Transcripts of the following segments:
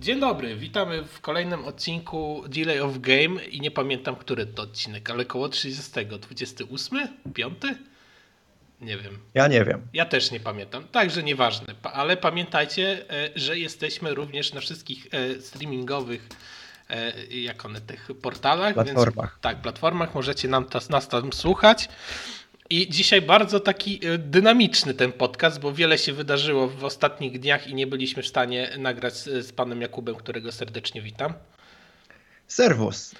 Dzień dobry, witamy w kolejnym odcinku Delay of Game i nie pamiętam, który to odcinek, ale koło 30, 28, 5? Nie wiem. Ja nie wiem. Ja też nie pamiętam, także nieważne, ale pamiętajcie, e, że jesteśmy również na wszystkich e, streamingowych e, jak one, tych portalach. Platformach. Więc, tak, platformach możecie nam, nas tam słuchać. I dzisiaj bardzo taki e, dynamiczny ten podcast, bo wiele się wydarzyło w ostatnich dniach i nie byliśmy w stanie nagrać z, panem Jakubem, którego serdecznie witam. Serwus.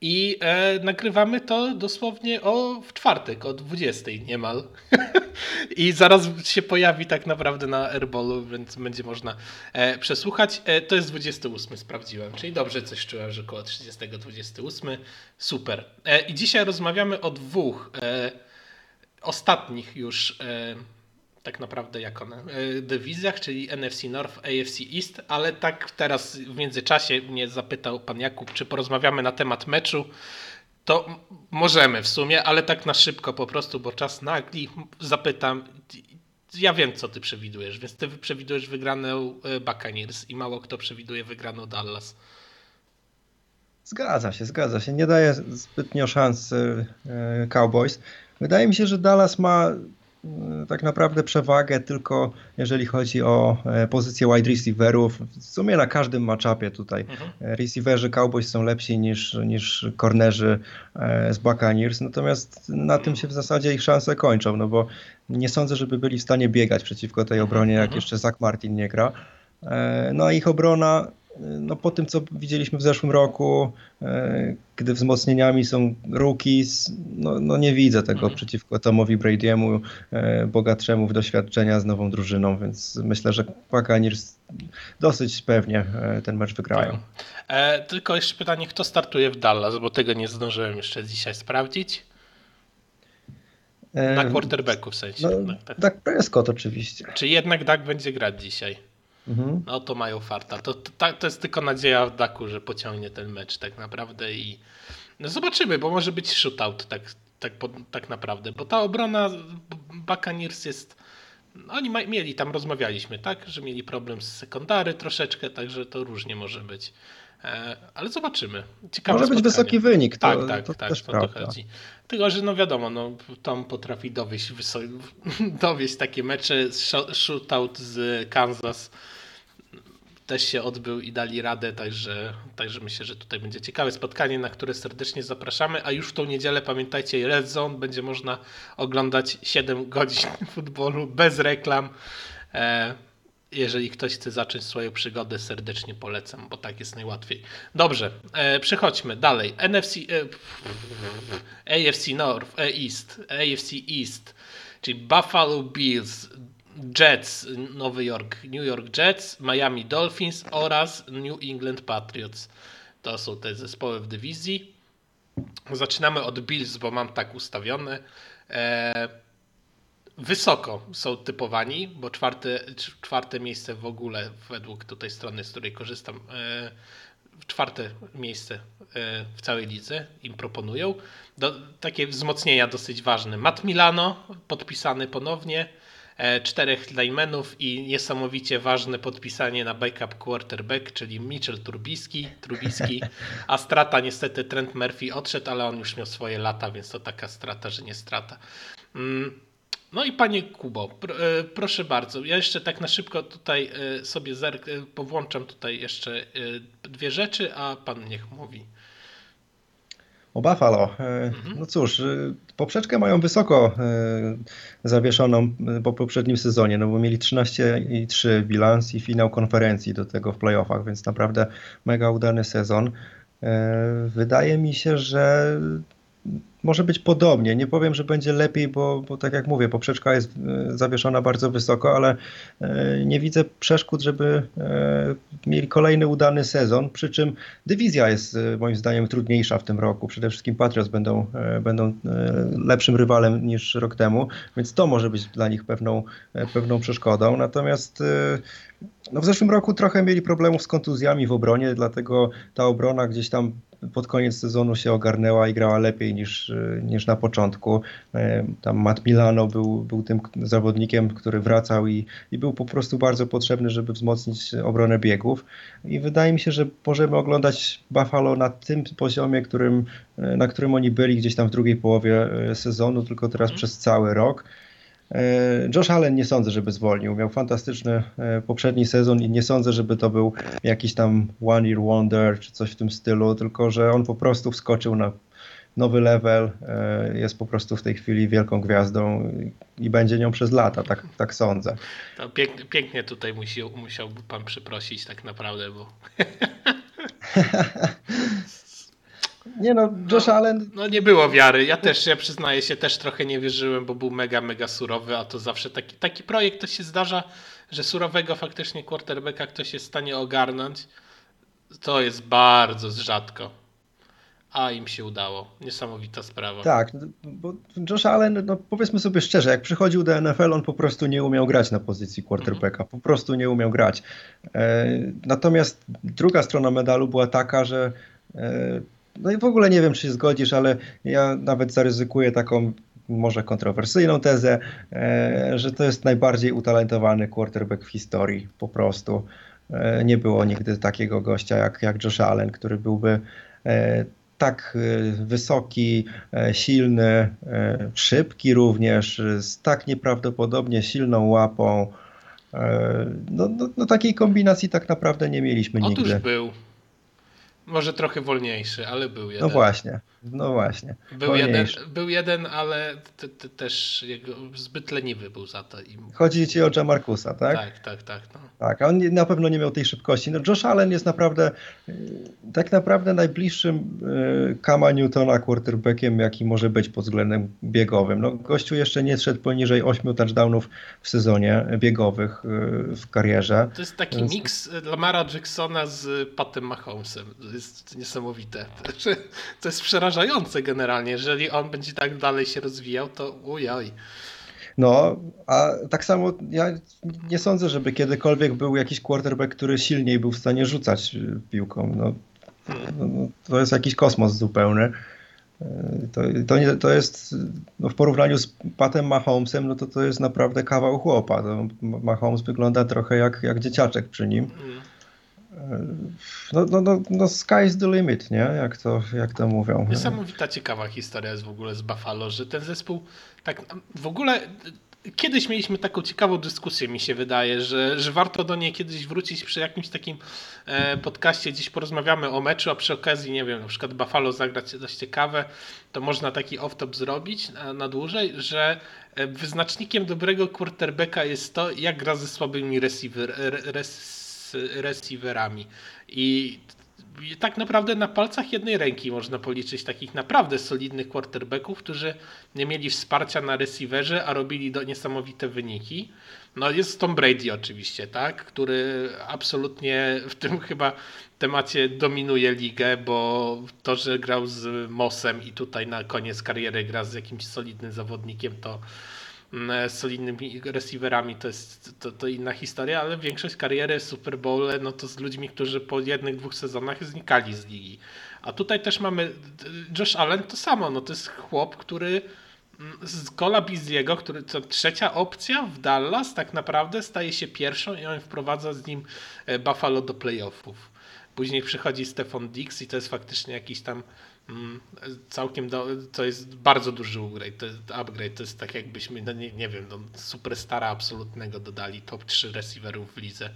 I e, nagrywamy to dosłownie o w czwartek, o 20 niemal. I zaraz się pojawi tak naprawdę na Airballu, więc będzie można e, przesłuchać. E, to jest 28, sprawdziłem, czyli dobrze coś czułem, że około 30, 28. Super. E, I dzisiaj rozmawiamy o dwóch e, ostatnich już e, tak naprawdę jak one, e, dywizjach, czyli NFC North, AFC East, ale tak teraz w międzyczasie mnie zapytał pan Jakub, czy porozmawiamy na temat meczu. To możemy w sumie, ale tak na szybko po prostu, bo czas nagli. Zapytam, ja wiem co ty przewidujesz, więc ty przewidujesz wygraną e, Buccaneers i mało kto przewiduje wygraną Dallas. Zgadza się, zgadza się. Nie daje zbytnio szans Cowboys. Wydaje mi się, że Dallas ma mm, tak naprawdę przewagę tylko jeżeli chodzi o e, pozycję wide receiverów. W sumie na każdym matchupie tutaj mhm. E, receiverzy Cowboys są lepsi niż, niż cornerzy e, z Buccaneers, natomiast na tym się w zasadzie ich szanse kończą, no bo nie sądzę, żeby byli w stanie biegać przeciwko tej obronie, jak mhm. jeszcze Zach Martin nie gra. No a ich obrona no po tym, co widzieliśmy w zeszłym roku, e, gdy wzmocnieniami są rookies, no, no nie widzę tego mhm. przeciwko Tomowi Brady'emu, e, bogatszemu w doświadczenia z nową drużyną, więc myślę, że Buccaneers dosyć pewnie e, ten mecz wygrają. E, tylko jeszcze pytanie, kto startuje w Dallas, bo tego nie zdążyłem jeszcze dzisiaj sprawdzić. Na quarterbacku w sensie. No, tak, tak. Prescott oczywiście. Czy jednak Dak będzie grać dzisiaj? Mhm. No to mają farta. To, to, to jest tylko nadzieja w Daku, że pociągnie ten mecz tak naprawdę i no zobaczymy, bo może być shootout tak, tak, tak naprawdę, bo ta obrona Buccaneers jest oni mieli tam, rozmawialiśmy, tak, że mieli problem z sekundary troszeczkę, także to różnie może być. E, ale zobaczymy. Ciekawe może spotkanie. być wysoki wynik. To, tak, tak, to tak, też to, chodzi. Tylko, że no wiadomo, no, Tom potrafi dowieść, dowieść takie mecze, shootout z Kansas też się odbył i dali radę, także, także myślę, że tutaj będzie ciekawe spotkanie, na które serdecznie zapraszamy, a już w tą niedzielę pamiętajcie, Red Zone będzie można oglądać 7 godzin futbolu bez reklam. E, jeżeli ktoś chce zacząć swoją przygodę, serdecznie polecam, bo tak jest najłatwiej. Dobrze, e, przechodźmy dalej. NFC, e, AFC North, East, AFC East, czyli Buffalo Bills, Jets, Nowy Jork, New York Jets, Miami Dolphins oraz New England Patriots. To są te zespoły w dywizji. Zaczynamy od Bills, bo mam tak ustawione. E, wysoko są typowani, bo czwarte, czwarte miejsce w ogóle według tutaj strony, z której korzystam, e, czwarte miejsce e, w całej lidze im proponują. Do, takie wzmocnienia dosyć ważne. Matt Milano podpisany ponownie. E, czterech linemenów i niesamowicie ważne podpisanie na backup quarterback, czyli Mitchell Turbiski, Trubiski, a strata niestety Trent Murphy odszedł, ale on już miał swoje lata, więc to taka strata, że nie strata. Mm, no i panie Kubo, e, proszę bardzo, ja jeszcze tak na szybko tutaj e, sobie zerk, powłączam tutaj jeszcze dwie rzeczy, a pan niech mówi. O Buffalo. Mhm. No cóż, poprzeczkę mają wysoko zawieszoną po poprzednim sezonie, no bo mieli 13 i 3 bilans i finał konferencji do tego w playoffach, więc naprawdę mega udany sezon. Wydaje mi się, że może być podobnie. Nie powiem, że będzie lepiej, bo, bo tak jak mówię, poprzeczka jest e, zawieszona bardzo wysoko, ale e, nie widzę przeszkód, żeby e, mieli kolejny udany sezon. Przy czym dywizja jest moim zdaniem trudniejsza w tym roku. Przede wszystkim Patriots będą, będą lepszym rywalem niż rok temu, więc to może być dla nich pewną, pewną przeszkodą. Natomiast no w zeszłym roku trochę mieli problemów z kontuzjami w obronie, dlatego ta obrona gdzieś tam pod koniec sezonu się ogarnęła i grała lepiej niż, niż na początku. Tam Matt Milano był, był tym zawodnikiem, który wracał i, i był po prostu bardzo potrzebny, żeby wzmocnić obronę biegów. I wydaje mi się, że możemy oglądać Buffalo na tym poziomie, którym, na którym oni byli gdzieś tam w drugiej połowie sezonu, tylko teraz mm. przez cały rok. E, Josh Allen nie sądzę, żeby zwolnił. Miał fantastyczny e, poprzedni sezon i nie sądzę, żeby to był jakiś tam one year wonder czy coś w tym stylu, tylko że on po prostu wskoczył na nowy level, e, jest po prostu w tej chwili wielką gwiazdą i będzie nią przez lata, tak, tak sądzę. To pięknie, pięknie tutaj musi, musiałby pan przeprosić tak naprawdę, bo Nie no, Josh no, Allen... No nie było wiary. Ja też, ja przyznaję się, też trochę nie wierzyłem, bo był mega, mega surowy, a to zawsze taki, taki projekt to się zdarza, że surowego faktycznie quarterbacka ktoś jest w stanie ogarnąć. To jest bardzo rzadko. A im się udało. Niesamowita sprawa. Tak, bo Josh Allen, no powiedzmy sobie szczerze, jak przychodził do NFL, on po prostu nie umiał grać na pozycji quarterbacka. Po prostu nie umiał grać. E, natomiast druga strona medalu była taka, że e, no i w ogóle nie wiem, czy się zgodzisz, ale ja nawet zaryzykuję taką może kontrowersyjną tezę, e, że to jest najbardziej utalentowany quarterback w historii po prostu. E, nie było nigdy takiego gościa jak, jak Josh Allen, który byłby e, tak wysoki, silny, szybki również, z tak nieprawdopodobnie silną łapą. No, no, no takiej kombinacji tak naprawdę nie mieliśmy Otóż nigdy. Otóż był. Może trochę wolniejszy, ale był jeden. No właśnie, no właśnie. Był, jeden, był jeden, ale te, te też zbyt leniwy był za to. I... Chodzi ci o Jamarcusa, tak? Tak, tak, tak. No. Tak, a on na pewno nie miał tej szybkości. No Josh Allen jest naprawdę tak naprawdę najbliższym Kama Newtona quarterbackiem, jaki może być pod względem biegowym. No gościu jeszcze nie szedł poniżej 8 touchdownów w sezonie biegowych w karierze. To jest taki Więc... miks Lamara Jacksona z Patem Mahomesem. To jest niesamowite. To jest przerażające przerażające generalnie. Jeżeli on będzie tak dalej się rozwijał, to ujoj. No, a tak samo ja nie sądzę, żeby kiedykolwiek był jakiś quarterback, który silniej był w stanie rzucać y, piłką. No, no, no to jest jakiś kosmos zupełny. Y, to, to, nie, to jest no w porównaniu z Patem Mahomesem, no to to jest naprawdę kawał chłopa. To Mahomes wygląda trochę jak, jak dzieciaczek przy nim. No, no, no, no sky is the limit, nie? Jak to, jak to mówią. Niesamowita ciekawa historia jest w ogóle z Buffalo, że ten zespół tak w ogóle kiedyś mieliśmy taką ciekawą dyskusję, mi się wydaje, że, że warto do niej kiedyś wrócić przy jakimś takim e, podcaście, gdzieś porozmawiamy o meczu, a przy okazji, nie wiem, na przykład Buffalo zagrać coś ciekawe, to można taki off-top zrobić na, na dłużej, że e, wyznacznikiem dobrego quarterbacka jest to, jak gra ze słabymi receiver, res, receiverami. I tak naprawdę na palcach jednej ręki można policzyć takich naprawdę solidnych quarterbacków, którzy nie mieli wsparcia na receiverze, a robili do niesamowite wyniki. No jest Tom Brady oczywiście, tak, który absolutnie w tym chyba temacie dominuje ligę, bo to, że grał z Mossem i tutaj na koniec kariery gra z jakimś solidnym zawodnikiem, to solidnymi receiverami to jest to, to inna historia, ale większość kariery Super Bowl no to z ludźmi, którzy po jednych, dwóch sezonach znikali z ligi. A tutaj też mamy Josh Allen to samo, no to jest chłop, który mm, z Cola Biziego, który to trzecia opcja w Dallas tak naprawdę staje się pierwszą i on wprowadza z nim e, Buffalo do playoffów. Później przychodzi Stefan Dix i to jest faktycznie jakiś tam Mm, całkiem do, to jest bardzo duży upgrade. To jest, upgrade. to jest tak jakbyśmy, no nie, nie wiem, no, superstara absolutnego dodali top 3 receiverów w lidze.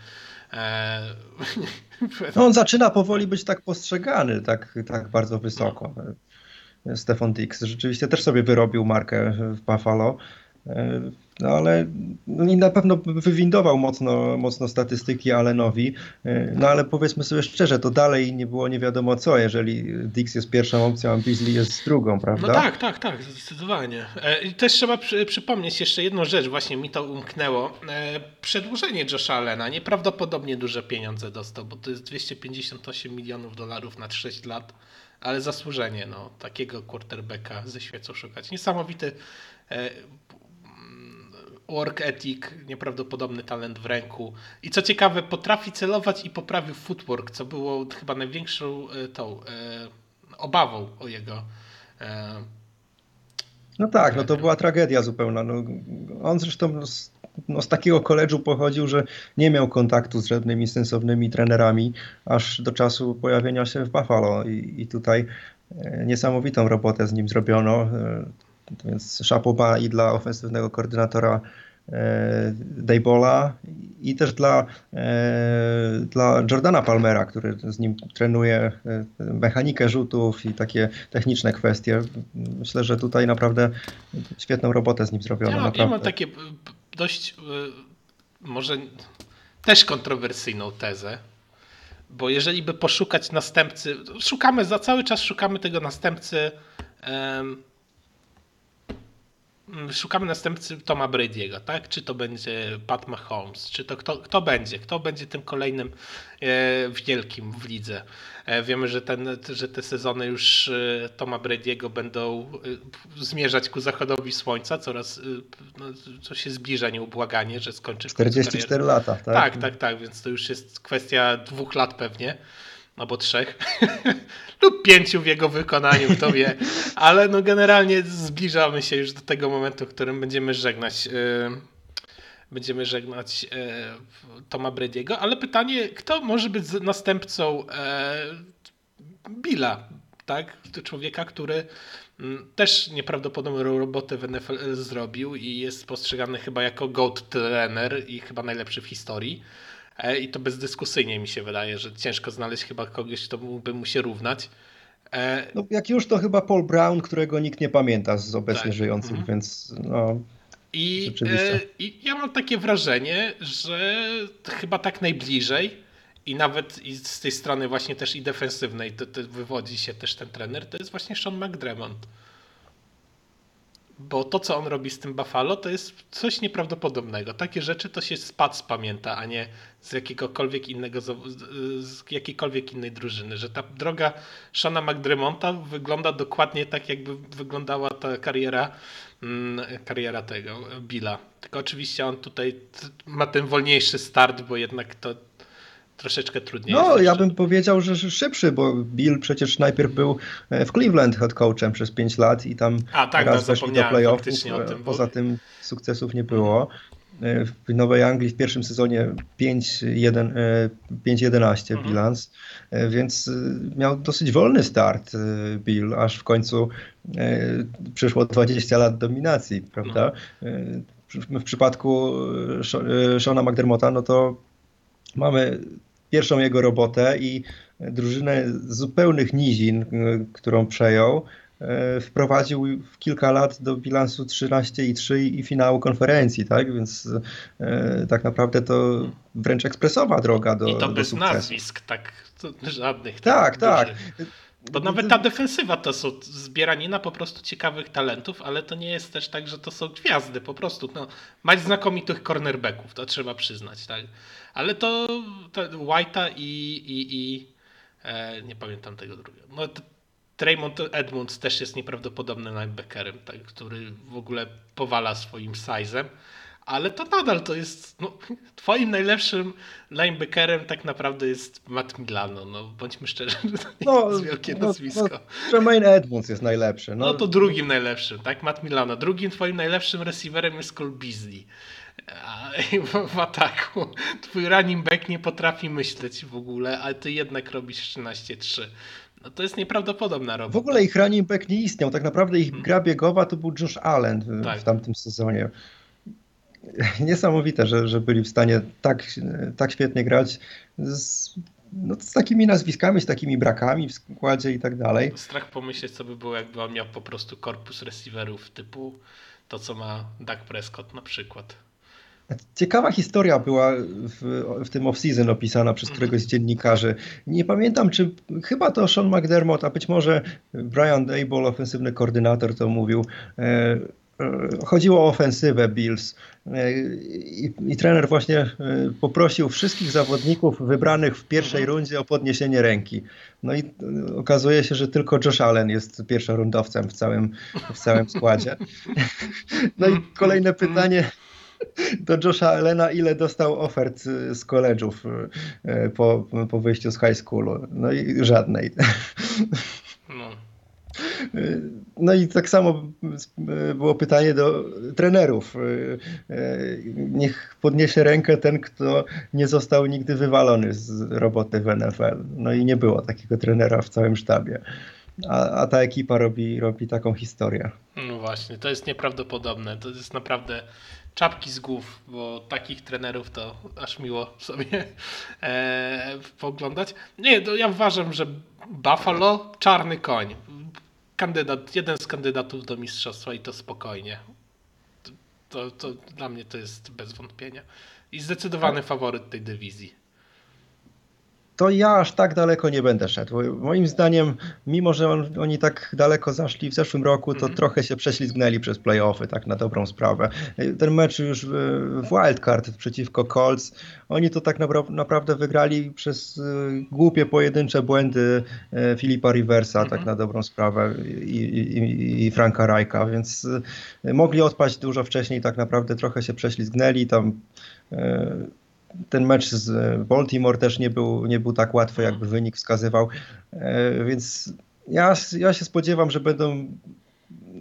Eee... No on zaczyna powoli być tak postrzegany, tak, tak bardzo wysoko. No. Stefan Dix rzeczywiście też sobie wyrobił markę w Buffalo. Eee, no ale no i na pewno wywindował mocno, mocno statystyki Allenowi, e, no ale powiedzmy sobie szczerze, to dalej nie było nie wiadomo co, jeżeli Dix jest pierwszą opcją, a Beasley jest drugą, prawda? No tak, tak, tak, zdecydowanie. E, I też trzeba przy, przypomnieć jeszcze jedną rzecz, właśnie mi to umknęło. E, przedłużenie Josha Allena, nieprawdopodobnie duże pieniądze dostał, bo to jest 258 milionów dolarów na 6 lat, ale zasłużenie, no, takiego quarterbacka ze świecą szukać. Niesamowity work ethic, nieprawdopodobny talent w ręku. I co ciekawe, potrafi celować i poprawił footwork, co było chyba największą e, tą, e, obawą o jego. E, no tak, no to była tragedia zupełna. No, on zresztą z, no, z takiego koledżu pochodził, że nie miał kontaktu z żadnymi sensownymi trenerami, aż do czasu pojawienia się w Buffalo. I, i tutaj e, niesamowitą robotę z nim zrobiono. Więc szapoba i dla ofensywnego koordynatora E, Daybola i też dla, e, dla Jordana Palmera, który z nim trenuje e, mechanikę rzutów i takie techniczne kwestie. Myślę, że tutaj naprawdę świetną robotę z nim zrobiono. Ja, ja mam takie dość może też kontrowersyjną tezę, bo jeżeli by poszukać następcy, szukamy za cały czas szukamy tego następcy um, szukamy następcy Toma Brady'ego, tak? Czy to będzie Pat Mahomes, czy to kto, kto będzie? Kto będzie tym kolejnym e, wielkim w lidze? E, wiemy, że, ten, że te sezony już e, Toma Brady'ego będą e, zmierzać ku zachodowi słońca, coraz e, no, to się zbliża nieubłaganie, że skończy 44 lata, tak? Tak, tak, tak, więc to już jest kwestia dwóch lat pewnie albo trzech, lub pięciu w jego wykonaniu, kto wie. Ale no generalnie zbliżamy się już do tego momentu, w którym będziemy żegnać. Yy, będziemy żegnać yy, Toma Brady'ego, ale pytanie, kto może być następcą yy, Billa, tak? Człowieka, który mm, też nieprawdopodobną robotę w NFL zrobił i jest postrzegany chyba jako GOAT trener i chyba najlepszy w historii. E, I to bezdyskusyjnie mi się wydaje, że ciężko znaleźć chyba kogoś, kto mógłby mu się równać. E, no, jak już to chyba Paul Brown, którego nikt nie pamięta z obecnie tak. żyjących, mhm. więc no. I, e, I ja mam takie wrażenie, że chyba tak najbliżej i nawet i z tej strony właśnie też i defensywnej to, to wywodzi się też ten trener, to jest właśnie Sean McDermott. Bo to, co on robi z tym Buffalo, to jest coś nieprawdopodobnego. Takie rzeczy to się z Pats pamięta, a nie z jakiegokolwiek innego, z jakiejkolwiek innej drużyny. Że ta droga Shona McDremonta wygląda dokładnie tak, jakby wyglądała ta kariera, mm, kariera tego Billa. Tylko oczywiście on tutaj ma ten wolniejszy start, bo jednak to troszeczkę trudniej. No, ja bym powiedział, że szybszy, bo Bill przecież najpierw był e, w Cleveland head coachem przez 5 lat i tam A, tak, raz no, weszli do playoffów. E, poza tym sukcesów nie było. E, w Nowej Anglii w pierwszym sezonie 5-11 mhm. bilans, więc miał dosyć wolny start Bill, aż w końcu przyszło 20 lat dominacji, prawda? No. W przypadku Shona McDermotta, no to mamy pierwszą jego robotę i drużynę z zupełnych nizin, którą przejął, e, wprowadził w kilka lat do bilansu 13 i 3 i finału konferencji, tak? Więc e, tak naprawdę to wręcz ekspresowa droga do I to do bez sukcesu. nazwisk, tak, żadnych. Tak, tak. Bo nawet ta defensywa to są zbieranina po prostu ciekawych talentów, ale to nie jest też tak, że to są gwiazdy po prostu. No, mać znakomitych cornerbacków, to trzeba przyznać, tak? Ale to, to White'a i, i, i e, nie pamiętam tego drugiego. No, Draymond Edmonds też jest nieprawdopodobnym linebackerem, tak, który w ogóle powala swoim size'em ale to nadal to jest. No, twoim najlepszym linebackerem tak naprawdę jest Matt Milano. No, bądźmy szczerzy, to nie no, jest wielkie no, nazwisko. No, Edmonds jest najlepszy. No. no to drugim najlepszym, tak? Matt Milano. Drugim twoim najlepszym receiverem jest Cole Beasley. A w, w ataku twój running back nie potrafi myśleć w ogóle, ale ty jednak robisz 13-3. No to jest nieprawdopodobna robota. W ogóle ich running back nie istniał. Tak naprawdę ich hmm. gra biegowa to był Josh Allen w, tak. w tamtym sezonie. niesamowite, że, że byli w stanie tak, tak świetnie grać z, no, z takimi nazwiskami, z takimi brakami w składzie i tak dalej. Strach pomyśleć, co by było, jakby on miał po prostu korpus receiverów typu to, co ma Dak Prescott na przykład. Ciekawa historia była w, w tym off-season opisana przez mhm. któregoś z dziennikarzy. Nie pamiętam, czy chyba to Sean McDermott, a być może Brian Dable, ofensywny koordynator, to mówił. E, chodziło o ofensywę Bills e, I, i, trener właśnie e, poprosił wszystkich zawodników wybranych w pierwszej mhm. rundzie o podniesienie ręki. No i okazuje się, że tylko Josh Allen jest pierwszorundowcem w całym, w całym składzie. No i kolejne pytanie do Josha Allena, ile dostał ofert z koledżów po, po wyjściu z high schoolu? No i żadnej. No. I tak samo było pytanie do trenerów. Niech podniesie rękę ten, kto nie został nigdy wywalony z roboty w NFL. No i nie było takiego trenera w całym sztabie. A, a ta ekipa robi, robi taką historię. No właśnie, to jest nieprawdopodobne. To jest naprawdę czapki z głów, bo takich trenerów to aż miło sobie e, poglądać. Nie, ja uważam, że Buffalo czarny koń. Kandydat, jeden z kandydatów do mistrzostwa i to spokojnie. To, to, dla mnie to jest bez wątpienia. I zdecydowany faworyt tej dywizji to ja aż tak daleko nie będę szedł. Moim zdaniem, mimo że on, oni tak daleko zaszli w zeszłym roku, to mm -hmm. trochę się prześlizgnęli przez playoffy, tak na dobrą sprawę. Ten mecz już w wildcard przeciwko Colts, oni to tak naprawdę wygrali przez y, głupie pojedyncze błędy y, Filipa Riversa, mm -hmm. tak mhm. na dobrą sprawę, i, i, i Franka Rajka, więc mogli odpaść dużo wcześniej, tak naprawdę trochę się prześlizgnęli tam ten mecz z Baltimore też nie był, nie był tak łatwy, jakby wynik wskazywał, e, więc ja, ja się spodziewam, że będą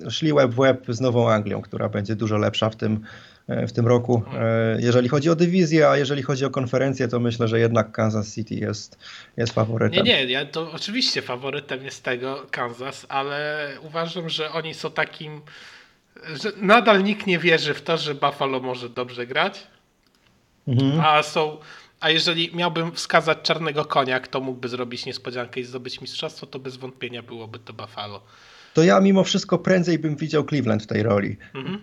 szli łeb w łeb z Nową Anglią, która będzie dużo lepsza w tym, e, w tym roku. E, jeżeli chodzi o dywizję, a jeżeli chodzi o konferencję, to myślę, że jednak Kansas City jest, jest faworytem. Nie, nie, ja to oczywiście faworytem jest tego Kansas, ale uważam, że oni są takim, że nadal nikt nie wierzy w to, że Buffalo może dobrze grać Mhm. A są. A jeżeli miałbym wskazać czarnego konia, kto mógłby zrobić niespodziankę i zdobyć mistrzostwo, to bez wątpienia byłoby to Buffalo to ja mimo wszystko prędzej bym widział Cleveland w tej roli. Mhm.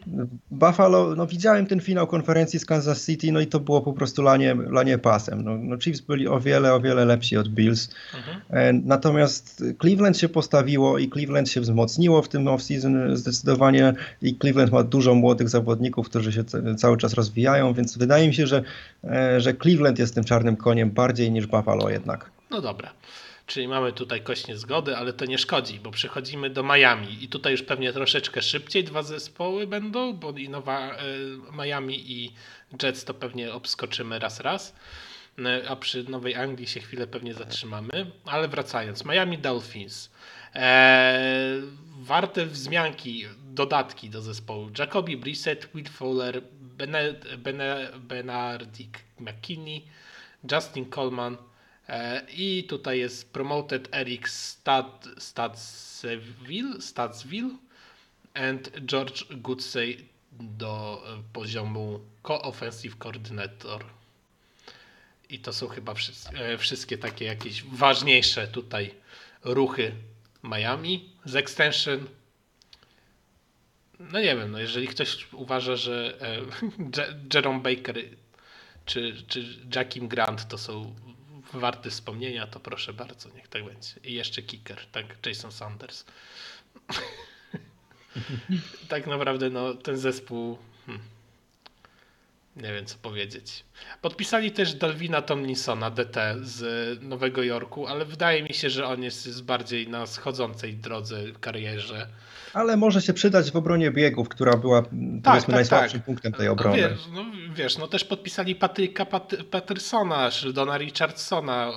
Buffalo, no widziałem ten finał konferencji z Kansas City, no i to było po prostu lanie, lanie pasem. No, no Chiefs byli o wiele, o wiele lepsi od Bills. Mhm. E, natomiast Cleveland się postawiło i Cleveland się wzmocniło w tym off-season zdecydowanie i Cleveland ma dużo młodych zawodników, którzy się cały czas rozwijają, więc wydaje mi się, że, e, że Cleveland jest tym czarnym koniem bardziej niż Buffalo jednak. No dobra. Czyli mamy tutaj kośnie zgody, ale to nie szkodzi, bo przechodzimy do Miami i tutaj już pewnie troszeczkę szybciej dwa zespoły będą, bo i nowa y, Miami i Jets to pewnie obskoczymy raz raz, y, a przy Nowej Anglii się chwilę pewnie zatrzymamy, ale wracając, Miami Dolphins. E, warte wzmianki, dodatki do zespołu. Jacobi Brissett, Will Fowler, Benardic McKinney, Justin Coleman, E, I tutaj jest promoted Eric Stad, Stadsville, Stadsville and George Goodsey do e, poziomu co-offensive coordinator. I to są chyba wszystkie, wszystkie takie jakieś ważniejsze tutaj ruchy Miami z extension. No nie wiem, no jeżeli ktoś uważa, że e, Jerome Baker czy, czy Jackim Grant to są warty wspomnienia, to proszę bardzo, niech tak będzie. I jeszcze kicker, tak, Jason Sanders. tak naprawdę no, ten zespół hmm, nie wiem co powiedzieć. Podpisali też Dalvina Tomlinsona, DT z Nowego Jorku, ale wydaje mi się, że on jest, jest bardziej na schodzącej drodze karierze ale może się przydać w obronie biegów, która była tak, tak, najsłabszym tak. punktem tej obrony. Wiesz no, wiesz, no też podpisali Patryka Pat Pattersona, Sheldona Richardsona,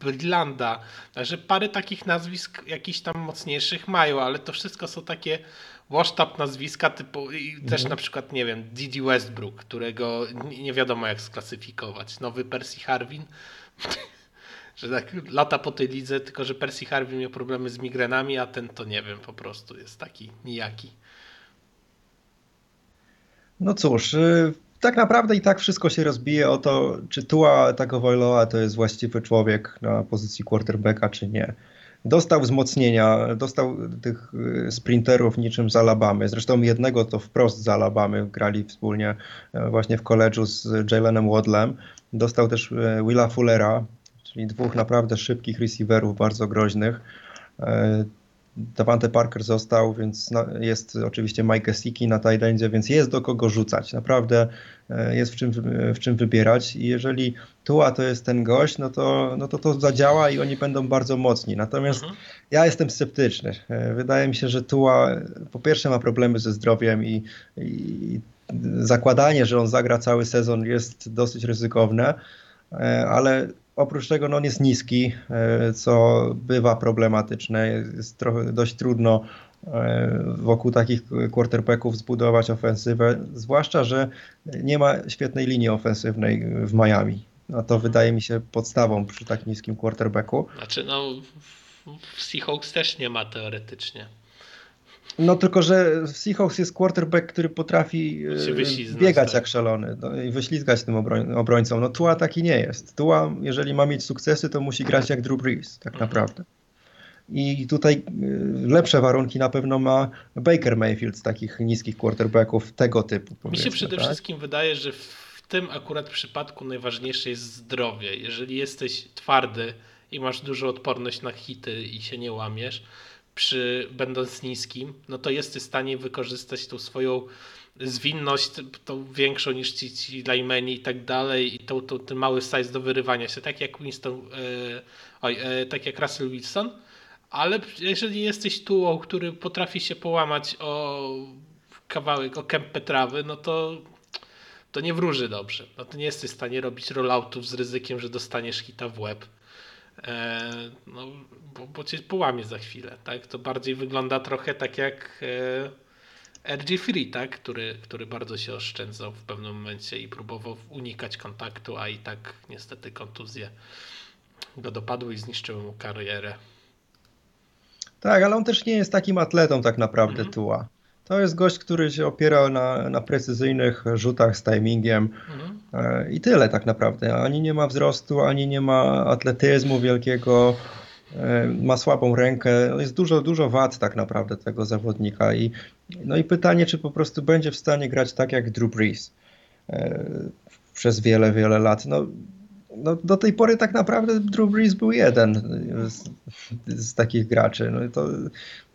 Bridlanda, także parę takich nazwisk jakichś tam mocniejszych mają, ale to wszystko są takie up nazwiska typu i mhm. też na przykład, nie wiem, Didi Westbrook, którego nie wiadomo jak sklasyfikować. Nowy Percy Harvin że tak lata po tej lidze, tylko że Percy Harvey miał problemy z migrenami, a ten to nie wiem, po prostu jest taki nijaki. No cóż, y, tak naprawdę i tak wszystko się rozbije o to, czy Tua Tagovailoa to jest właściwy człowiek na pozycji quarterbacka, czy nie. Dostał wzmocnienia, dostał tych y, sprinterów niczym z Alabamy. Zresztą jednego to wprost z Alabamy grali wspólnie y, właśnie w koledżu z Jalenem Wadlem. Dostał też Willa Fullera, czyli dwóch naprawdę szybkich receiverów, bardzo groźnych. E, Davante Parker został, więc jest oczywiście Mike Gesicki na tight więc jest do kogo rzucać. Naprawdę e, jest w czym, w czym wybierać i jeżeli Tua to jest ten gość, no to, no to to zadziała i oni będą bardzo mocni. Natomiast mhm. ja jestem sceptyczny. E, wydaje mi się, że Tua po pierwsze ma problemy ze zdrowiem i, i zakładanie, że on zagra cały sezon jest dosyć ryzykowne, ale oprócz tego no, on jest niski, e, co bywa problematyczne. Jest trochę dość trudno e, wokół takich quarterbacków zbudować ofensywę, zwłaszcza, że nie ma świetnej linii ofensywnej w Miami. No to wydaje mi się podstawą przy tak niskim quarterbacku. Znaczy, no w Seahawks też nie ma teoretycznie. No tylko, że w Seahawks jest quarterback, który potrafi e, biegać tak. jak szalony no, i wyślizgać tym obroń, obrońcą. No Tua taki nie jest. Tua, jeżeli ma mieć sukcesy, to musi grać jak Drew Brees, tak mhm. naprawdę. I tutaj e, lepsze warunki na pewno ma Baker Mayfield z takich niskich quarterbacków tego typu. Mi się przede tak? wszystkim wydaje, że w tym akurat przypadku najważniejsze jest zdrowie. Jeżeli jesteś twardy i masz dużą odporność na hity i się nie łamiesz, przy, będąc niskim, no to jesteś w stanie wykorzystać tą swoją zwinność, tą większą niż ci, ci linemeni i tak dalej, i tą, tą, ten mały size do wyrywania się, tak jak Winston, e, oj, e, tak jak Russell Wilson, ale jeżeli jesteś tułą, który potrafi się połamać o kawałek, o kępę trawy, no to to nie wróży dobrze. No to nie jesteś w stanie robić rolloutów z ryzykiem, że dostaniesz hita w łeb. E, no, bo, bo cię połamie za chwilę, tak? To bardziej wygląda trochę tak jak e, RG Free, tak? Który, który bardzo się oszczędzał w pewnym momencie i próbował unikać kontaktu, a i tak niestety kontuzje go dopadły i zniszczyły mu karierę. Tak, ale on też nie jest takim atletą tak naprawdę, mhm. Tua. To jest gość, który się opiera na, na precyzyjnych rzutach z timingiem mhm. E, i tyle tak naprawdę. Ani nie ma wzrostu, ani nie ma atletyzmu wielkiego, e, ma słabą rękę. Jest dużo, dużo wad tak naprawdę tego zawodnika. I, no i pytanie, czy po prostu będzie w stanie grać tak jak Drew Brees e, przez wiele, wiele lat. No, no, do tej pory tak naprawdę Drew Brees był jeden z, z takich graczy. No, to,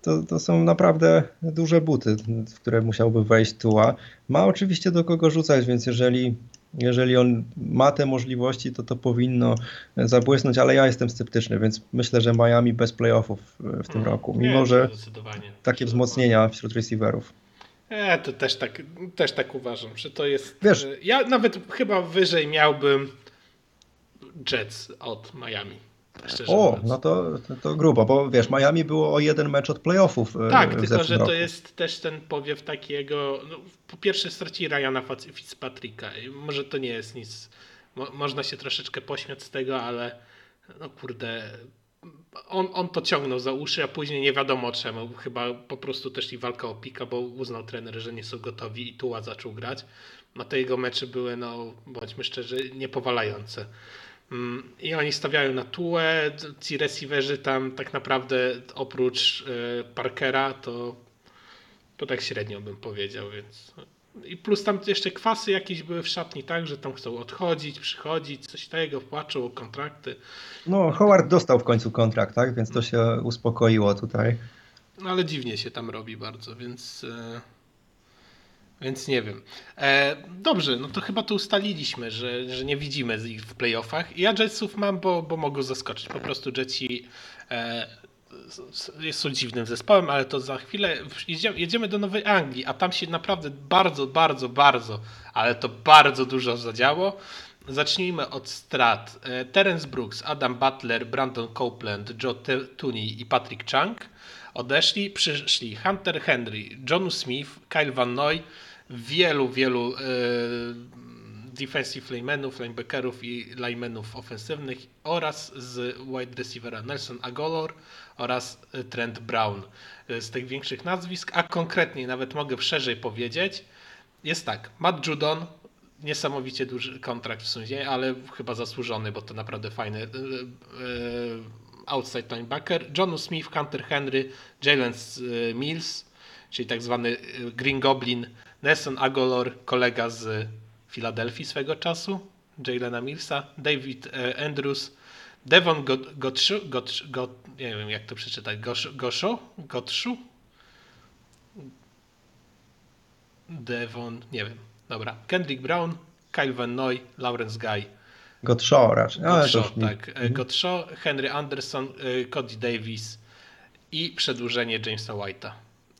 to, to są naprawdę duże buty, w które musiałby wejść Tua. Ma oczywiście do kogo rzucać, więc jeżeli, jeżeli on ma te możliwości, to to powinno zabłysnąć, ale ja jestem sceptyczny, więc myślę, że Miami bez playoffów w tym hmm. roku, mimo Nie, że takie wzmocnienia wśród receiverów. Ja to też tak, też tak uważam, że to jest. Wiesz, ja nawet chyba wyżej miałbym Jets od Miami. O, no to, to, grubo, bo wiesz, Miami było o jeden mecz od playoffów. E, tak, tylko że roku. to jest też ten powiew takiego. No, po pierwsze, straci Ryana Fitzpatricka. Może to nie jest nic. Mo, można się troszeczkę pośmiać z tego, ale no kurde. On, on to ciągnął za uszy, a później nie wiadomo czemu. Chyba po prostu też i walka o pika, bo uznał trener, że nie są gotowi i Tuła zaczął grać. No te jego mecze były, no bądźmy szczerzy, niepowalające. Mm, I oni stawiają na tułę, ci receiverzy tam tak naprawdę oprócz e, Parkera to, to tak średnio bym powiedział, więc i plus tam jeszcze kwasy jakieś były w szatni, tak, że tam chcą odchodzić, przychodzić, coś tego, płaczą o kontrakty. No, Howard dostał w końcu kontrakt, tak, więc to się uspokoiło tutaj. No ale dziwnie się tam robi bardzo, więc... Więc nie wiem. E, dobrze, no to chyba to ustaliliśmy, że, że nie widzimy ich w playoffach. Ja Jetsów mam, bo, bo mogą zaskoczyć. Po prostu Jetsi e, są dziwnym zespołem, ale to za chwilę jedziemy do Nowej Anglii, a tam się naprawdę bardzo, bardzo, bardzo, ale to bardzo dużo zadziało. Zacznijmy od strat. E, Terence Brooks, Adam Butler, Brandon Copeland, Joe Tooney i Patrick Chung odeszli. Przyszli Hunter Henry, John Smith, Kyle Van Noy, wielu, wielu e, defensive linemenów, linebackerów i linemenów ofensywnych oraz z wide receivera Nelson Agolor oraz e, Trent Brown. E, z tych większych nazwisk, a konkretniej nawet mogę szerzej powiedzieć, jest tak, Matt Judon, niesamowicie duży kontrakt w sumie, ale chyba zasłużony, bo to naprawdę fajny outside linebacker, John Smith, Hunter Henry, Jalen Mills, czyli tak zwany Green Goblin, Nelson Agolor, kolega z Filadelfii swego czasu, Jalena Millsa, David e, Andrews, Devon Gotshu, Gotshu, God, nie wiem jak to przeczytać, Gosho, Gotshu, Devon, nie wiem, dobra, Kendrick Brown, Kyle Van Noy, Lawrence Guy. Gotshaw raczej. Gotshaw, tak. Mhm. Gotshaw, Henry Anderson, e, Cody Davis i przedłużenie Jamesa White'a.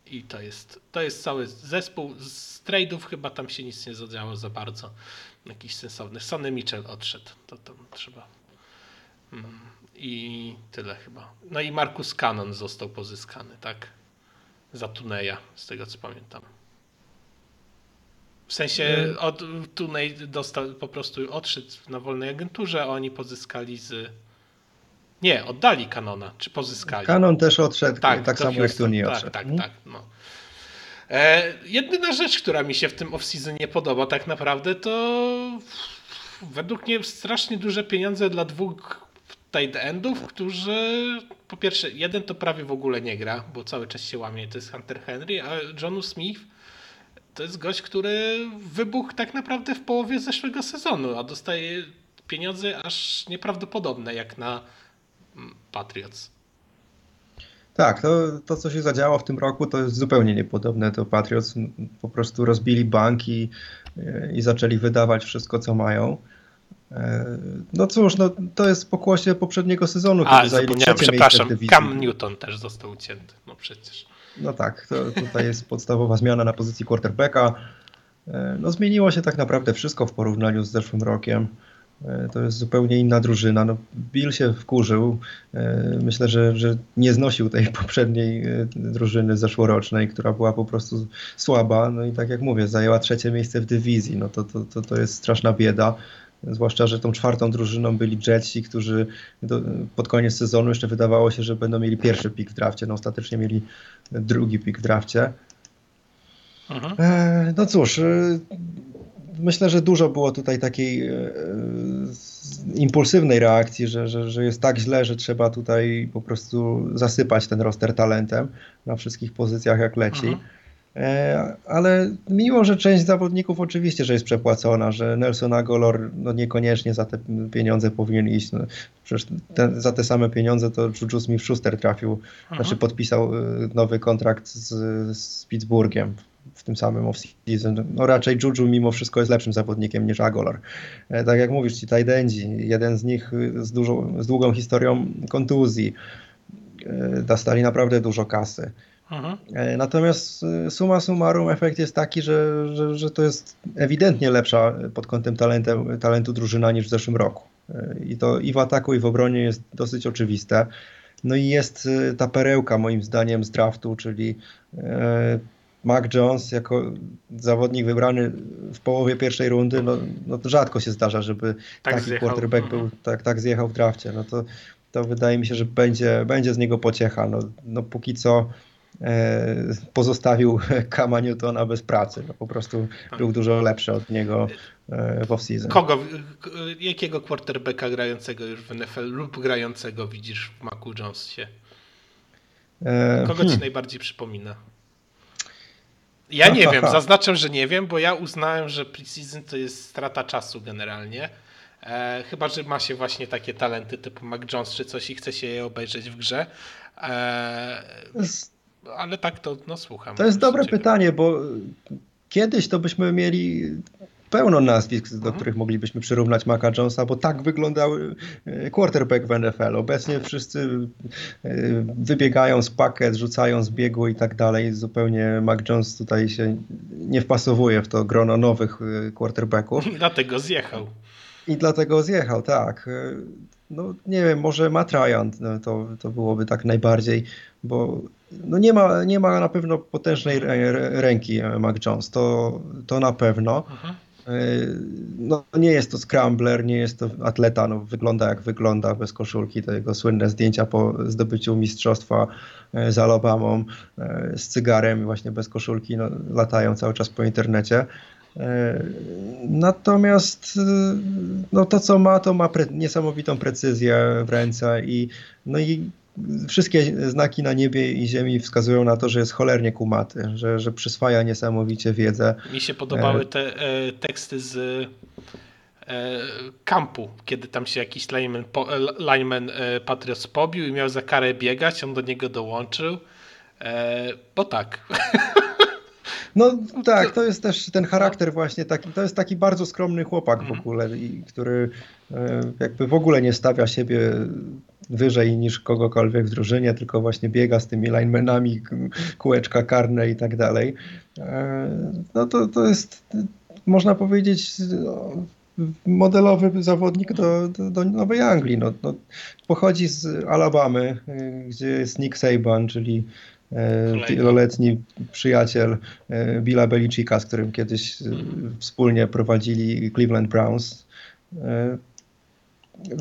I to jest, to jest cały zespół. Z trade'ów chyba tam się nic nie zadziało za bardzo. Jakiś sensowny. Sonny Mitchell odszedł. To tam trzeba I tyle chyba. No i Markus Cannon został pozyskany, tak? Za Tuneja, z tego co pamiętam. W sensie od, Tunej dostał, po prostu odszedł na wolnej agenturze, a oni pozyskali z... Nie, oddali Kanona, czy pozyskali? Kanon też odszedł, tak, tak samo jak Tunej tak, odszedł. Tak, hmm? tak, no. E, jedyna rzecz, która mi się w tym off-season nie podoba tak naprawdę, to według mnie strasznie duże pieniądze dla dwóch tight endów, którzy po pierwsze, jeden to prawie w ogóle nie gra, bo cały czas się łamie, to jest Hunter Henry, a Johnu Smith to jest gość, który wybuchł tak naprawdę w połowie zeszłego sezonu, a dostaje pieniądze aż nieprawdopodobne jak na mm, Patriots. Tak, to, to co się zadziało w tym roku to jest zupełnie niepodobne. To Patriots po prostu rozbili banki i zaczęli wydawać wszystko co mają. E, no cóż, no, to jest pokłosie poprzedniego sezonu, A, kiedy zajęli trzecie przepraszam, Cam Newton też został ucięty, no przecież. No tak, to tutaj jest podstawowa zmiana na pozycji quarterbacka. E, no zmieniło się tak naprawdę wszystko w porównaniu z zeszłym rokiem. E, to jest zupełnie inna drużyna. No, Bill się wkurzył. Myślę, że, że nie znosił tej poprzedniej drużyny zeszłorocznej, która była po prostu słaba. No i tak jak mówię, zajęła trzecie miejsce w dywizji. No to, to, to, to jest straszna bieda. Zwłaszcza, że tą czwartą drużyną byli Jetsi, którzy do, pod koniec sezonu jeszcze wydawało się, że będą mieli pierwszy pik w drafcie. No ostatecznie mieli drugi pik w drafcie. E, no cóż, e, myślę, że dużo było tutaj takiej e, impulsywnej reakcji, że, że, że jest tak źle, że trzeba tutaj po prostu zasypać ten roster talentem na wszystkich pozycjach jak leci. Mhm. E, ale mimo, że część zawodników oczywiście, że jest przepłacona, że Nelson Agolor no niekoniecznie za te pieniądze powinien iść. No, przecież te, za te same pieniądze to Juju Smith-Schuster trafił, Aha. znaczy podpisał y, nowy kontrakt z, z Pittsburghem w tym samym off-season. No raczej Juju mimo wszystko jest lepszym zawodnikiem niż Agolor. E, tak jak mówisz, ci tight jeden z nich z, dużo, z długą historią kontuzji, e, dostali naprawdę dużo kasy. Mhm. E, natomiast e, suma summarum efekt jest taki, że, że, że to jest ewidentnie lepsza pod kątem talentem, talentu drużyna niż w zeszłym roku. E, I to i w ataku, i w obronie jest dosyć oczywiste. No i jest ta perełka moim zdaniem z draftu, czyli Mac Jones jako zawodnik wybrany w połowie pierwszej rundy, no, no to rzadko się zdarza, żeby tak taki zjechał. quarterback był, mhm. tak, tak zjechał w drafcie. No to, to wydaje mi się, że będzie, będzie z niego pociecha. No, no póki co pozostawił Kama Newtona bez pracy. No, po prostu był dużo lepszy od niego e, w off-season. Kogo, jakiego quarterbacka grającego już w NFL lub grającego widzisz w Macu Jonesie? E, Kogo hmm. ci najbardziej przypomina? Ja nie wiem, zaznaczę, że nie wiem, bo ja uznałem, że preseason to jest strata czasu generalnie. E, chyba, że ma się właśnie takie talenty typu Mac Jones czy coś i chce się je obejrzeć w grze. E, ale tak to no, słucham. To jest dobre ciekawe. pytanie, bo kiedyś to byśmy mieli pełno nazwisk, do mhm. których moglibyśmy przyrównać Maca Jonesa, bo tak wyglądał e, quarterback w NFL. Obecnie wszyscy wybiegają z pakiet, rzucają z biegu i tak dalej. Zupełnie Mac Jones tutaj się nie wpasowuje w to grono nowych quarterbacków. I dlatego zjechał. I dlatego zjechał, tak. No nie wiem, może Matt Ryan no, to, to byłoby tak najbardziej, bo no nie, ma, nie ma na pewno potężnej ręki e, Mac Jones, to, to na pewno. Mhm. E, no, nie jest to scrambler, nie jest to atleta, no, wygląda jak wygląda bez koszulki. To jego słynne zdjęcia po zdobyciu mistrzostwa e, z Alabamą z cygarem właśnie bez koszulki no, latają cały czas po internecie. Natomiast no, to, co ma, to ma pre niesamowitą precyzję w ręce i, no i wszystkie znaki na niebie i ziemi wskazują na to, że jest cholernie kumaty, że, że przyswaja niesamowicie wiedzę. Mi się podobały e, te e, teksty z e, kampu, kiedy tam się jakiś lineman, po, e, lineman e, Patriots pobił i miał za karę biegać, on do niego dołączył, e, bo tak. No tak, to jest też ten charakter właśnie taki, to jest taki bardzo skromny chłopak w mhm. ogóle, który jakby w ogóle nie stawia siebie wyżej niż kogokolwiek w drużynie, tylko właśnie biega z tymi linemenami, kółeczka karne i tak dalej. E, no to, to jest, można powiedzieć, modelowy zawodnik do, do, do Nowej Anglii. No, no, pochodzi z Alabamy, gdzie jest Nick Saban, czyli wieloletni przyjaciel Billa Belicika, z którym kiedyś wspólnie prowadzili Cleveland Browns.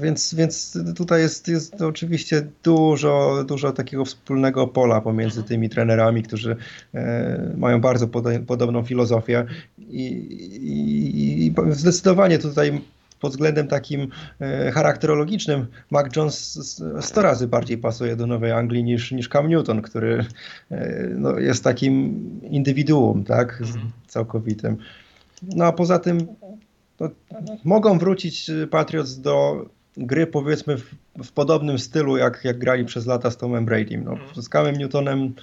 Więc, więc tutaj jest, jest oczywiście dużo, dużo takiego wspólnego pola pomiędzy mhm. tymi trenerami, którzy e, mają bardzo podobną filozofię i, i, i zdecydowanie tutaj pod względem takim e, charakterologicznym Mac Jones 100 razy bardziej pasuje do Nowej Anglii niż, niż Cam Newton, który e, no, jest takim indywiduum, tak, mhm. całkowitym. No a poza tym to mogą wrócić y, Patriots do gry powiedzmy w, w, podobnym stylu, jak, jak grali przez lata z Tomem Bradym. No, mm. Z Camem Newtonem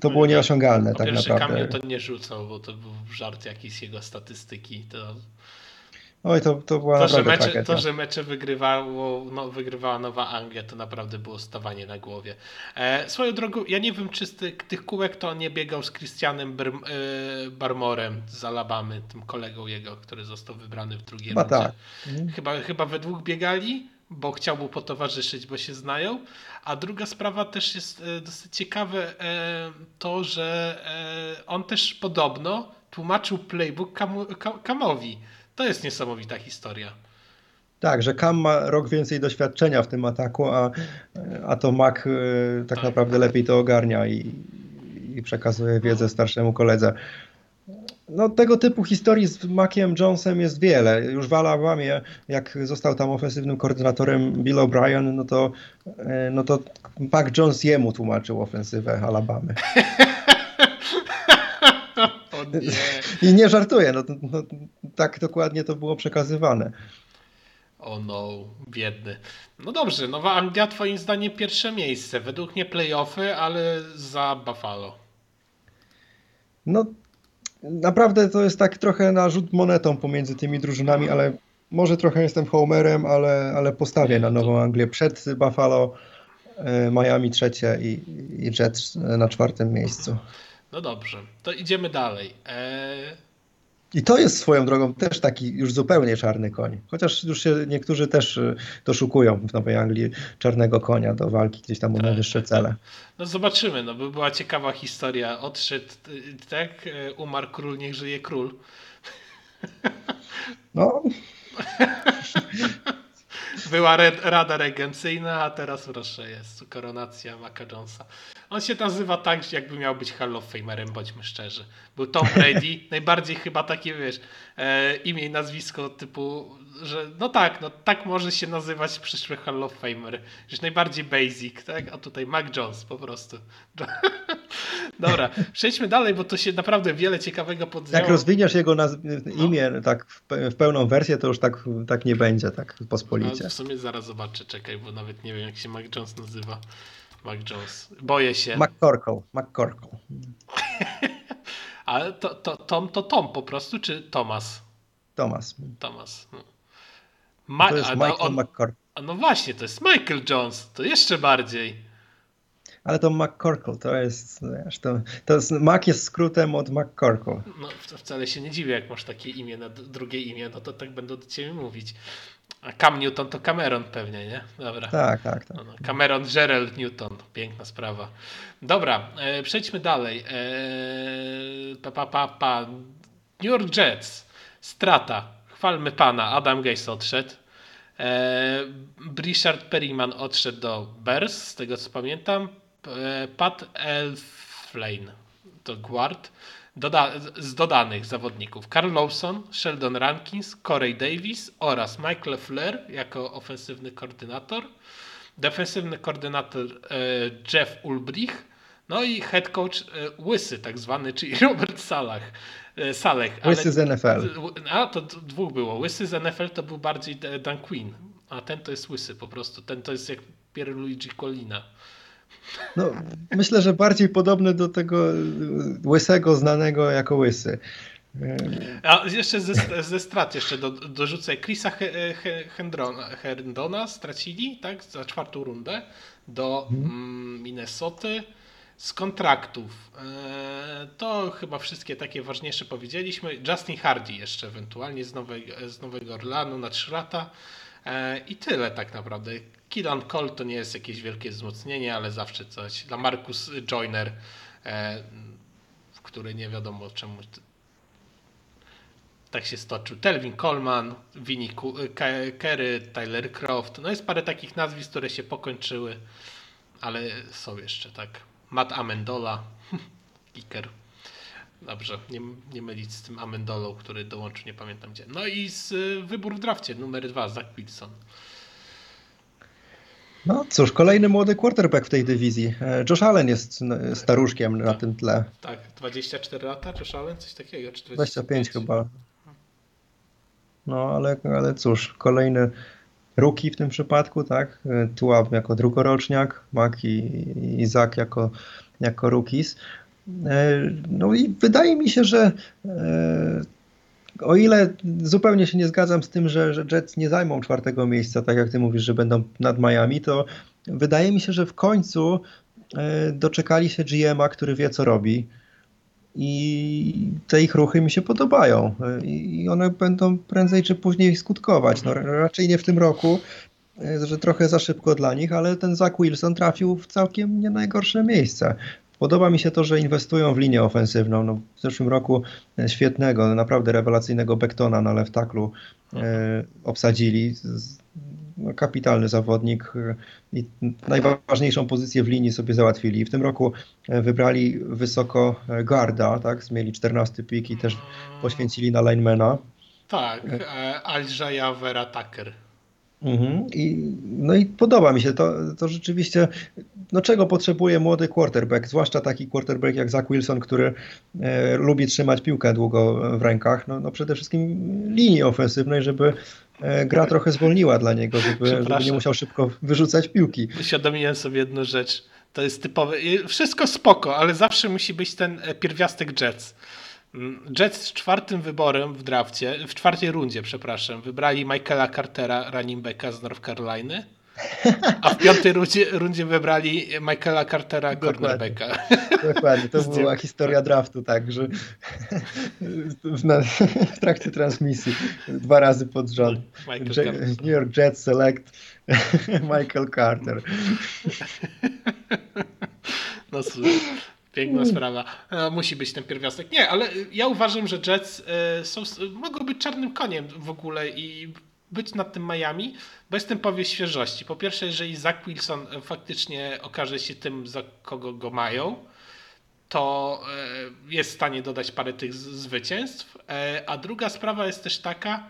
to było nieosiągalne po tak pierwsze, naprawdę. Cam Newton nie rzucał, bo to był żart jakiś jego statystyki. To Oj, to, to była to, że mecze, To, że mecze wygrywało, no, wygrywała Nowa Anglia, to naprawdę było stawanie na głowie. E, swoją drogą, ja nie wiem, czy z tych, tych kółek to nie biegał z Christianem e, Barmorem z Alabamy, tym kolegą jego, który został wybrany w drugiej rundzie. Tak. Mhm. Chyba, chyba we dwóch biegali, bo chciał mu potowarzyszyć, bo się znają. A druga sprawa też jest e, dosyć ciekawe, e, to, że e, on też podobno tłumaczył playbook Kamu, Kamowi. To jest niesamowita historia. Tak, że Cam ma rok więcej doświadczenia w tym ataku, a, a to Mac e, tak, tak, naprawdę lepiej to ogarnia i, i przekazuje wiedzę no. starszemu koledze. No, tego typu historii z Maciem Jonesem jest wiele. Już w Alabamie, jak został tam ofensywnym koordynatorem Bill O'Brien, no to, e, no to Mac Jones jemu tłumaczył ofensywę Alabamy. nie. I nie żartuję, no, no, tak dokładnie to było przekazywane. O no, biedny. No dobrze, Nowa Anglia twoim zdaniem pierwsze miejsce. Według mnie playoffy, ale za Buffalo. No naprawdę to jest tak trochę na rzut monetą pomiędzy tymi drużynami, ale może trochę jestem homerem, ale, ale postawię nie, na Nową to... Anglię przed Buffalo, e, Miami trzecie i, i Jets na czwartym miejscu. No dobrze, to idziemy dalej. Eee... I to jest swoją drogą też taki już zupełnie czarny koń. Chociaż już się niektórzy też y, doszukują w Nowej Anglii czarnego konia do walki gdzieś tam o tak, najwyższe cele. No zobaczymy, no by była ciekawa historia. Odszedł, y, tak, y, umarł król, niech żyje król. No. Była Rada Regencyjna, a teraz proszę jest koronacja Maca Jonesa. On się nazywa tak, jakby miał być Hall of Famerem, bądźmy szczerzy. Był Tom Brady, najbardziej chyba takie, wiesz, e, imię i nazwisko typu, że no tak, no tak może się nazywać przyszły Hall of Famer. Już najbardziej basic, tak? A tutaj Mac Jones po prostu. Dobra, przejdźmy dalej, bo to się naprawdę wiele ciekawego podzało. Jak rozwiniesz jego naz- imię no. tak w, w, pełną wersję, to już tak, tak nie będzie, tak pospolicie. No, w sumie zaraz zobaczę, czekaj, bo nawet nie wiem jak się Mac Jones nazywa. Mac Jones. Boję się. McCorkle. McCorkle. Ale to, to, Tom to Tom po prostu, czy Thomas? Thomas. Thomas. No. Ma- to jest Michael on, McCorkle. A no właśnie, to jest Michael Jones. To jeszcze bardziej. Ale to McCorkle, to jest, to, to jest, Mac jest skrótem od McCorkle. No wcale się nie dziwię, jak masz takie imię na drugie imię, no to tak będą do ciebie mówić. A Cam Newton to Cameron pewnie, nie? Dobra. Tak, tak, tak. No, no. Cameron Gerald Newton. Piękna sprawa. Dobra, e, przejdźmy dalej. E, pa, pa, pa, pa. New York Jets. Strata. Chwalmy pana. Adam Gase odszedł. E, Richard Perryman odszedł do Bears, z tego co pamiętam. E, Pat Elflane to guard. Doda z dodanych zawodników Carl Lawson, Sheldon Rankins, Corey Davis oraz Michael Flair jako ofensywny koordynator, defensywny koordynator e, Jeff Ulbrich, no i head coach e, Łysy tak zwany, czyli Robert Salah. E, Saleh. Łysy z NFL. A, to dwóch było. Łysy z NFL to był bardziej Dan Quinn, a ten to jest Łysy po prostu. Ten to jest jak Pierluigi Colina. No, myślę, że bardziej podobny do tego łysego, znanego jako łysy. A jeszcze ze, ze strat jeszcze do, dorzucę. Chrisa Hendrona stracili tak, za czwartą rundę do hmm. Minnesoty. z kontraktów e, to chyba wszystkie takie ważniejsze powiedzieliśmy. Justin Hardy jeszcze ewentualnie z Nowego, z Nowego Orlanu na 3 lata. E, I tyle tak naprawdę. Killan Cole to nie jest jakieś wielkie wzmocnienie, ale zawsze coś. Dla Marcus Joyner, e, który nie wiadomo czemu tak się stoczył. Telvin Coleman, Vinnie Kerry, Tyler Croft. No jest parę takich nazwisk, które się pokończyły, ale są jeszcze, tak. Matt Amendola, kicker. Dobrze, nie, nie mylić z tym Amendolą, który dołączył, nie pamiętam gdzie. No i z y, wybór w drafcie, numer dwa, Zach Wilson. No cóż, kolejny młody quarterback w tej dywizji. E, Josh Allen jest staruszkiem na tym tle. Tak, 24 lata, Josh Allen, coś takiego. 25 chyba. No ale, ale cóż, kolejny rookie w tym przypadku, tak? Tułab jako drugoroczniak, Mac i Izak jako, jako rookies. E, no i wydaje mi się, że e, o ile zupełnie się nie zgadzam z tym, że, że Jets nie zajmą czwartego miejsca, tak jak ty mówisz, że będą nad Miami, to wydaje mi się, że w końcu e, doczekali się GM-a, który wie co robi i te ich ruchy mi się podobają i one będą prędzej czy później skutkować. No, raczej nie w tym roku, że trochę za szybko dla nich, ale ten Zach Wilson trafił w całkiem nie najgorsze miejsce. Podoba mi się to, że inwestują w linię ofensywną. No, w zeszłym roku świetnego, naprawdę rewelacyjnego Bektona na left tacklu e, obsadzili no, kapitalny zawodnik e, i najważniejszą pozycję w linii sobie załatwili. W tym roku e, wybrali wysoko garda, tak? Mieli 14 pik i też poświęcili na linemana. Tak, e, Aljaja Vera Tucker. Mhm. I, no i podoba mi się to, to rzeczywiście, no czego potrzebuje młody quarterback, zwłaszcza taki quarterback jak Zach Wilson, który e, lubi trzymać piłkę długo w rękach, no, no przede wszystkim linii ofensywnej, żeby e, gra trochę zwolniła dla niego, żeby, żeby nie musiał szybko wyrzucać piłki. Uświadomiłem sobie jedną rzecz, to jest typowe, wszystko spoko, ale zawsze musi być ten e, pierwiastek Jets. Jets z czwartym wyborem w drafcie, w czwartej rundzie, przepraszam, wybrali Michaela Cartera, running backa z North Caroliny, a w piątej rundzie, rundzie wybrali Michaela Cartera, cornerbacka. Dokładnie, to była historia draftu, tak, że w, na, w trakcie transmisji dwa razy pod rząd. New York Jets select Michael Carter. No słuchaj. Piękna mm. sprawa. E, musi być ten pierwiastek. Nie, ale ja uważam, że Jets e, są, mogą być czarnym koniem w ogóle i być nad tym Miami, bo jestem powie świeżości. Po pierwsze, jeżeli Zach Wilson faktycznie okaże się tym, za kogo go mają, to e, jest w stanie dodać parę tych zwycięstw. A druga sprawa jest też taka,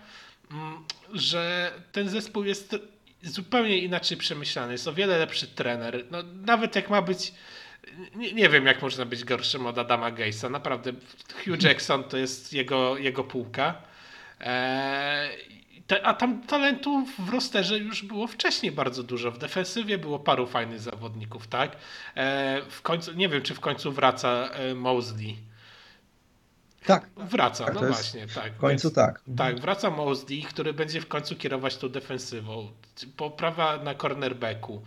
mm, że ten zespół jest zupełnie inaczej przemyślany. Jest o wiele lepszy trener. No, nawet jak ma być nie, nie, wiem, jak można być gorszym od Adama Gate'a. Naprawdę, Hugh Jackson to jest jego, jego półka. Eee, a tam talentów w rosterze już było wcześniej bardzo dużo. W defensywie było paru fajnych zawodników, tak? Eee, w końcu, nie wiem, czy w końcu wraca e, Mosley. Tak. Wraca, tak, no właśnie, tak. W końcu Więc, tak. Tak, wraca Mosley, który będzie w końcu kierować tą defensywą. Poprawa na cornerbacku.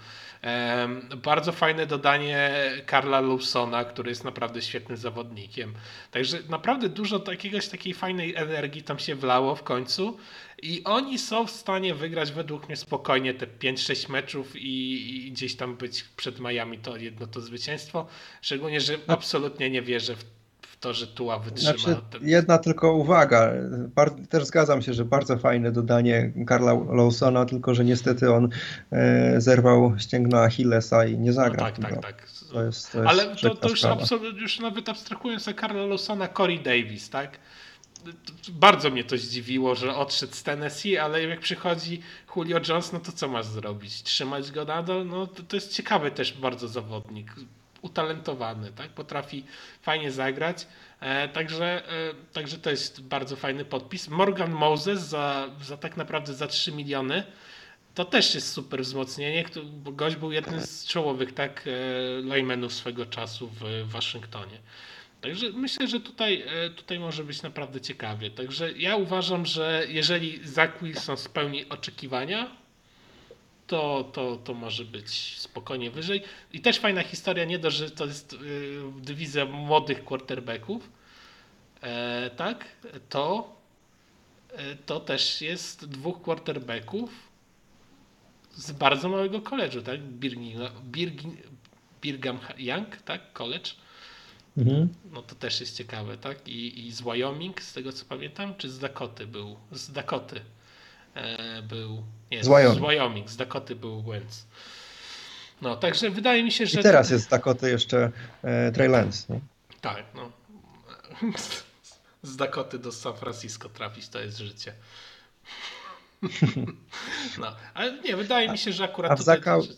Bardzo fajne dodanie Karla Lawsona, który jest naprawdę świetnym zawodnikiem. Także naprawdę dużo jakiegoś takiej fajnej energii tam się wlało w końcu i oni są w stanie wygrać według mnie spokojnie te 5-6 meczów i, i, gdzieś tam być przed Miami to jedno to zwycięstwo. Szczególnie, że no. absolutnie nie wierzę w to, że Tua wytrzyma. Znaczy, ten... Jedna tylko uwaga. Też zgadzam się, że bardzo fajne dodanie Karla Lawsona, tylko że niestety on e, zerwał ścięgno Achillesa i nie zagra. No tak, tak, tak. To jest, to jest Ale to, to już, już nawet abstrahując od Karla Lawsona, Corey Davis, tak? Bardzo mnie to zdziwiło, że odszedł z Tennessee, ale jak przychodzi Julio Jones, no to co masz zrobić? Trzymać go nadal? No to, to jest ciekawy też bardzo zawodnik utalentowany, tak? potrafi fajnie zagrać. E, także, e, także to jest bardzo fajny podpis. Morgan Moses za, za tak naprawdę za 3 miliony. To też jest super wzmocnienie, bo gość był jednym z czołowych tak e, linemenów swego czasu w Waszyngtonie. Także myślę, że tutaj, tutaj może być naprawdę ciekawie. Także ja uważam, że jeżeli Zach Wilson spełni oczekiwania, to, to, to może być spokojnie wyżej. I też fajna historia, nie dość, że to jest yy, dywizja młodych quarterbacków, e, tak, to, e, to też jest dwóch quarterbacków z bardzo małego koledżu, tak? Birmingham, Birgin, Birgham Young, tak? College. Mhm. No to też jest ciekawe, tak? I, I z Wyoming, z tego co pamiętam, czy z Dakoty był? Z Dakoty był. Nie, z Wyoming. z Wyoming, z Dakoty był Wentz. No, także wydaje mi się, że. I teraz jest z Dakoty jeszcze e, Trey Lance. No. Tak, no. Z Dakoty do San Francisco trafić to jest życie. No, ale nie, wydaje mi się, że akurat a w tutaj... Zakał... Hmm?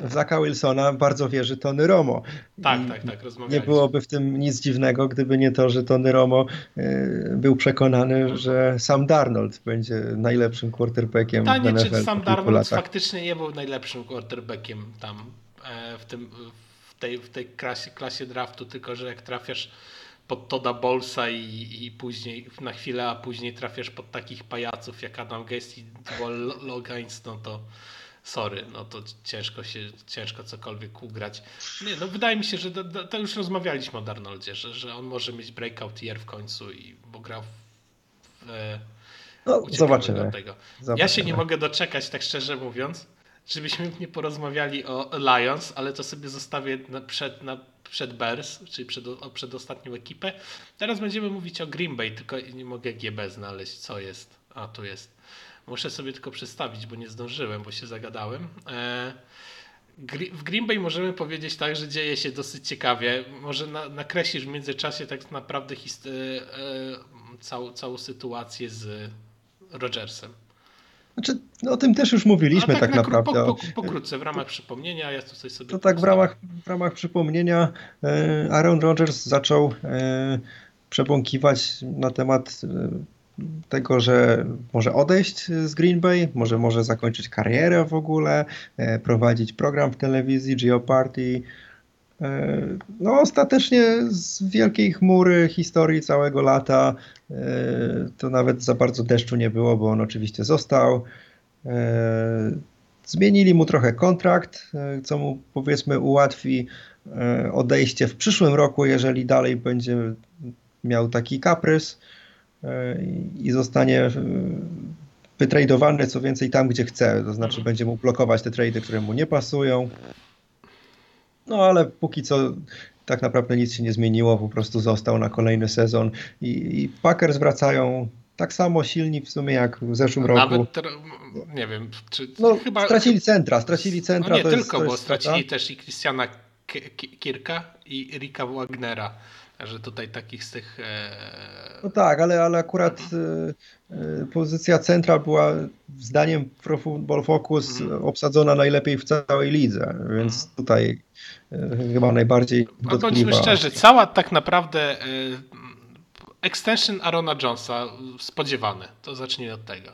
W Zaka Wilsona bardzo wierzy Tony Romo. Tak, I tak, tak, Nie byłoby w tym nic dziwnego, gdyby nie to, że Tony Romo y, był przekonany, że Sam Darnold będzie najlepszym quarterbackiem Pytanie, w NFL czy Sam Darnold latach. faktycznie nie był najlepszym quarterbackiem tam e, w, tym, w, tej, w tej klasie, klasie draftu, tylko że jak trafiasz pod Toda Bolsa i, i później na chwilę, a później trafiasz pod takich pajaców jak Adam Gest i no to sorry, no to ciężko się, ciężko cokolwiek ugrać. Nie, no wydaje mi się, że to, to już rozmawialiśmy o Darnoldzie, że, że on może mieć breakout year w końcu, i, bo grał w, e, no, zobaczymy. Tego. zobaczymy. Ja się nie mogę doczekać, tak szczerze mówiąc, żebyśmy nie porozmawiali o Lions, ale to sobie zostawię na, przed, na, przed Bears, czyli przed, przed ostatnią ekipę. Teraz będziemy mówić o Green Bay, tylko nie mogę GB znaleźć, co jest. A, tu jest. Muszę sobie tylko przedstawić, bo nie zdążyłem, bo się zagadałem. E, w Green Bay możemy powiedzieć tak, że dzieje się dosyć ciekawie. Może na, nakreślisz w międzyczasie tak naprawdę hist- e, e, całą, całą sytuację z Rodgersem. Znaczy, no, o tym też już mówiliśmy tak, tak na naprawdę. Po, po, pokrótce, w ramach przypomnienia, ja tutaj sobie... To tak w ramach, w ramach przypomnienia Aaron Rodgers zaczął przebąkiwać na temat tego, że może odejść z Green Bay, może może zakończyć karierę w ogóle, e, prowadzić program w telewizji Geoparty. E, no ostatecznie z wielkiej chmury historii całego lata e, to nawet za bardzo deszczu nie było, bo on oczywiście został. Zmienili mu trochę kontrakt, co mu powiedzmy ułatwi odejście w przyszłym roku, jeżeli dalej będzie miał taki kaprys i zostanie e, wytradowany co więcej tam, gdzie chce. To znaczy mhm. będzie mu blokować te trady, które mu nie pasują. No ale póki co tak naprawdę nic się nie zmieniło, po prostu został na kolejny sezon i, i Packers wracają tak samo silni w sumie jak w zeszłym Nawet roku. Nawet, nie wiem, czy no, chyba... Stracili centra, stracili centra. No nie tylko, jest, bo stracili też i Christiana Kirka i Rika Wagnera. Że tutaj takich z tych. E... No tak, ale, ale akurat e, e pozycja centra była zdaniem Pro Football Focus mm. obsadzona najlepiej w całej lidze, więc mm. tutaj chyba najbardziej. Bądźmy szczerzy, cała tak naprawdę extension Arona Jonesa spodziewany. To zacznijmy od tego.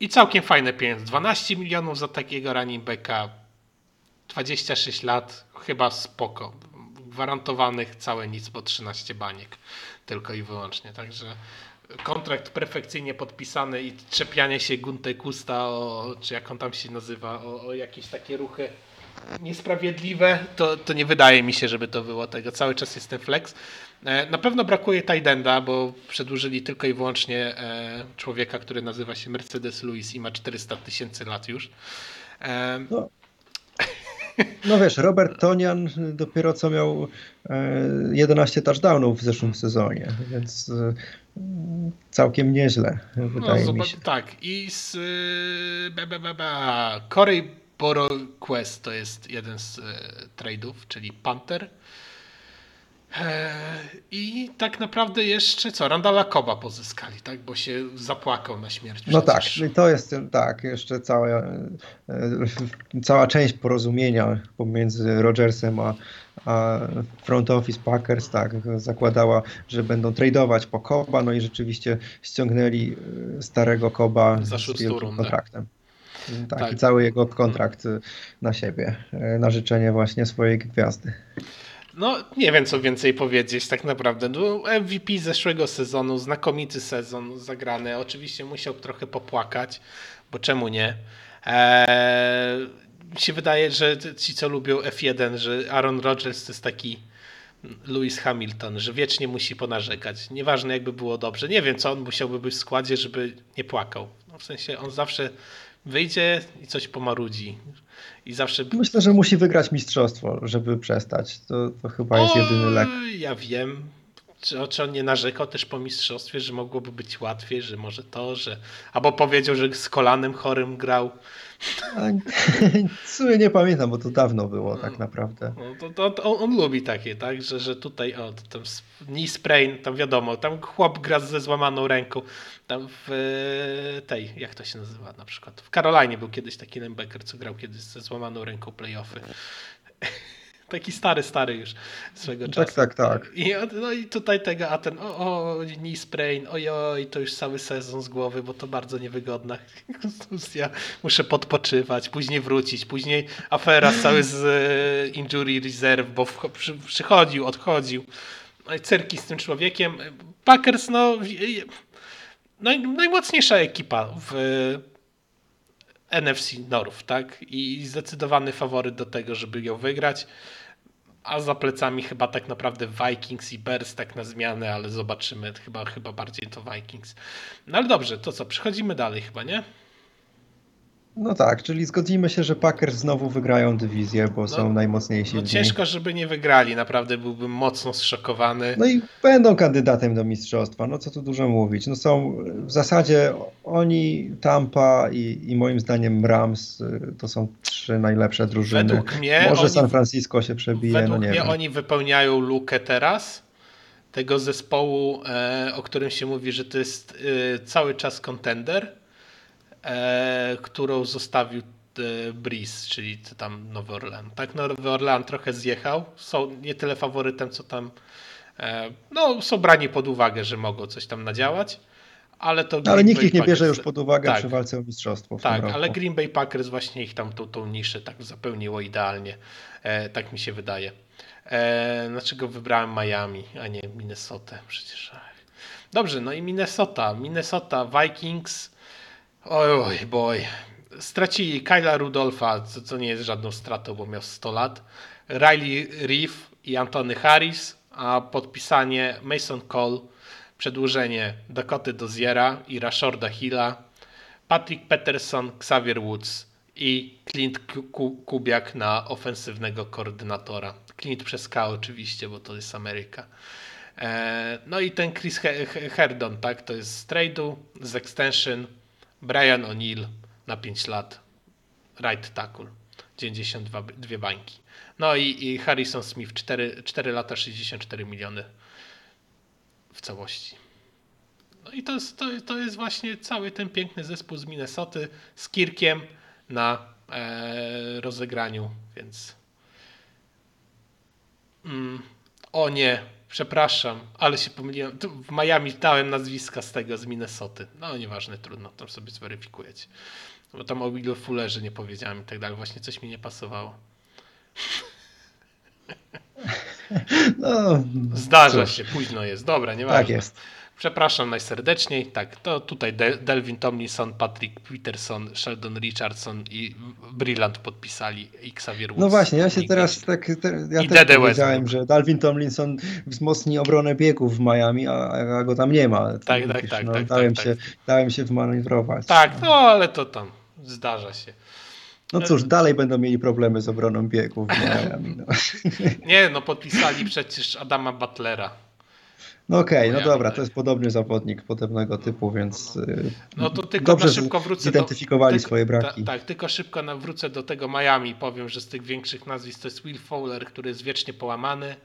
I całkiem fajne pieniądze. 12 milionów za takiego running backa. 26 lat, chyba spoko gwarantowanych całe nic po 13 baniek tylko i wyłącznie. Także kontrakt perfekcyjnie podpisany i czepianie się Gunte Kusta, o, czy jak on tam się nazywa, o, o jakieś takie ruchy niesprawiedliwe, to, to nie wydaje mi się, żeby to było tego. Cały czas jest ten flex. E, na pewno brakuje Tidenda, bo przedłużyli tylko i wyłącznie e, człowieka, który nazywa się Mercedes Lewis i ma 400 tysięcy lat już. E, no. No wiesz, Robert Tonian dopiero co miał 11 e, touchdownów w zeszłym sezonie, więc e, całkiem nieźle, wydaje no, mi się. Tak, i z Corey Boro Quest to jest jeden z e, trade'ów, czyli Panther. I tak naprawdę jeszcze co? Randala Koba pozyskali, tak? Bo się zapłakał na śmierć. No tak, i to jest tak, jeszcze cała, cała część porozumienia pomiędzy Rogersem a, a Front Office Packers tak, zakładała, że będą tradeować po Koba, no i rzeczywiście ściągnęli e, starego Koba Za z wielkim kontraktem. Tak, tak, i cały jego kontrakt na siebie, e, na życzenie właśnie swojej gwiazdy. No, nie wiem co więcej powiedzieć tak naprawdę. No, MVP zeszłego sezonu, znakomity sezon zagrany. Oczywiście musiał trochę popłakać, bo czemu nie? Eee, mi się wydaje, że ci, co lubią F1, że Aaron Rodgers to jest taki Lewis Hamilton, że wiecznie musi ponarzekać. Nieważne jakby było dobrze. Nie wiem, co on musiałby być w składzie, żeby nie płakał. No, w sensie on zawsze wyjdzie i coś pomarudzi. I zawsze. Myślę, że musi wygrać mistrzostwo, żeby przestać. To, to chyba jest jedyny lek. Ja wiem. Czy, czy on nie narzekał też po mistrzostwie, że mogłoby być łatwiej, że może to, że. Albo powiedział, że z kolanem chorym grał. W sumie nie pamiętam, bo to dawno było tak naprawdę. No, to, to, on, on, lubi takie, tak? Że, że tutaj o, tam knee sprain, tam wiadomo, tam chłop gra ze złamaną ręką. Tam w tej, jak to się nazywa na przykład? W Karolinie był kiedyś taki linebacker, co grał kiedyś ze złamaną ręką playoffy. Taki stary, stary już swego tak, czasu. Tak, tak, tak. I, no i tutaj tego, a ten o, o knee sprain, ojoj, to już cały sezon z głowy, bo to bardzo niewygodna konstrukcja. Muszę podpoczywać, później wrócić, później afera cały z e, injury reserve, bo przychodził, odchodził. No i cyrki z tym człowiekiem. Packers, no naj, najmocniejsza ekipa w NFC North, tak? I zdecydowany faworyt do tego, żeby ją wygrać. A za plecami chyba tak naprawdę Vikings i Bears tak na zmianę, ale zobaczymy. Chyba, chyba bardziej to Vikings. No ale dobrze, to co? Przechodzimy dalej chyba, nie? No tak, czyli zgodzimy się, że Packers znowu wygrają dywizję, bo no, są najmocniejsi. No ciężko, żeby nie wygrali, naprawdę byłbym mocno zszokowany. No i będą kandydatem do mistrzostwa, no co tu dużo mówić. No są w zasadzie oni, Tampa i, i moim zdaniem Rams y, to są trzy najlepsze drużyny. Według mnie Może oni, San Francisco się przebije, według no nie mnie wiem. oni wypełniają lukę teraz tego zespołu, e, o którym się mówi, że to jest e, cały czas kontender e, którą zostawił e, Breeze, czyli tam Nowy Orlean. Tak, Nowy Orlean trochę zjechał. Są nie tyle faworytem, co tam. E, no, są brani pod uwagę, że mogą coś tam nadziałać. Ale, to ale nikt ich nie bierze już pod uwagę tak, przy walce o mistrzostwo. tak, ale Green Bay Packers właśnie ich tam tą, tą niszę tak zapełniło idealnie. E, tak mi się wydaje. E, dlaczego wybrałem Miami, a nie Minnesota? Przecież. Dobrze, no i Minnesota. Minnesota Vikings Oj, boy. Stracili Kyla Rudolfa, co, co nie jest żadną stratą, bo miał 100 lat. Riley Reef i Antony Harris, a podpisanie Mason Cole, przedłużenie Dakoty Doziera i Rashorda Hilla, Patrick Peterson, Xavier Woods i Clint Kubiak na ofensywnego koordynatora. Clint przez K oczywiście, bo to jest Ameryka. E, no i ten Chris Herdon, tak, to jest z trade'u, z extension, Brian O'Neill na 5 lat, right tackle, 92 dwie bańki. No i, i Harrison Smith 4, 4 lata 64 miliony w całości. No i to jest, to, to jest właśnie cały ten piękny zespół z Minnesoty z Kirkiem na e, rozegraniu, więc mm, o nie, Przepraszam, ale się pomyliłem. Tu w Miami dałem nazwiska z tego, z Minnesoty. No nieważne, trudno, tam sobie zweryfikujecie. Bo tam o Willu Fullerze nie powiedziałem i tak dalej. Właśnie coś mi nie pasowało. No, Zdarza cóż. się, późno jest. Dobra, nieważne. Tak jest. Przepraszam najserdeczniej. Tak, to tutaj Delvin Tomlinson, Patrick Peterson, Sheldon Richardson i Brillant podpisali Xavier Woods. No właśnie, ja się teraz tak, te, ja I też powiedziałem, że Dalvin Tomlinson wzmocni obronę biegów w Miami, a, a go tam nie ma. Tak, tak, tak, tak, no, tak, dałem, tak, się, tak. dałem się wmanewrować. Tak, no ale to tam zdarza się. No cóż, dalej będą mieli problemy z obroną biegów w Miami. No. Nie, no podpisali przecież Adama Butlera. No okej, okay, no dobra, to jest podobny zawodnik podobnego typu, więc y, no to tylko dobrze szybko wrócę zidentyfikowali do, swoje braki. Tak, tylko szybko wrócę do tego Miami. Powiem, że z tych większych nazwisk to jest Will Fowler, który jest wiecznie połamany.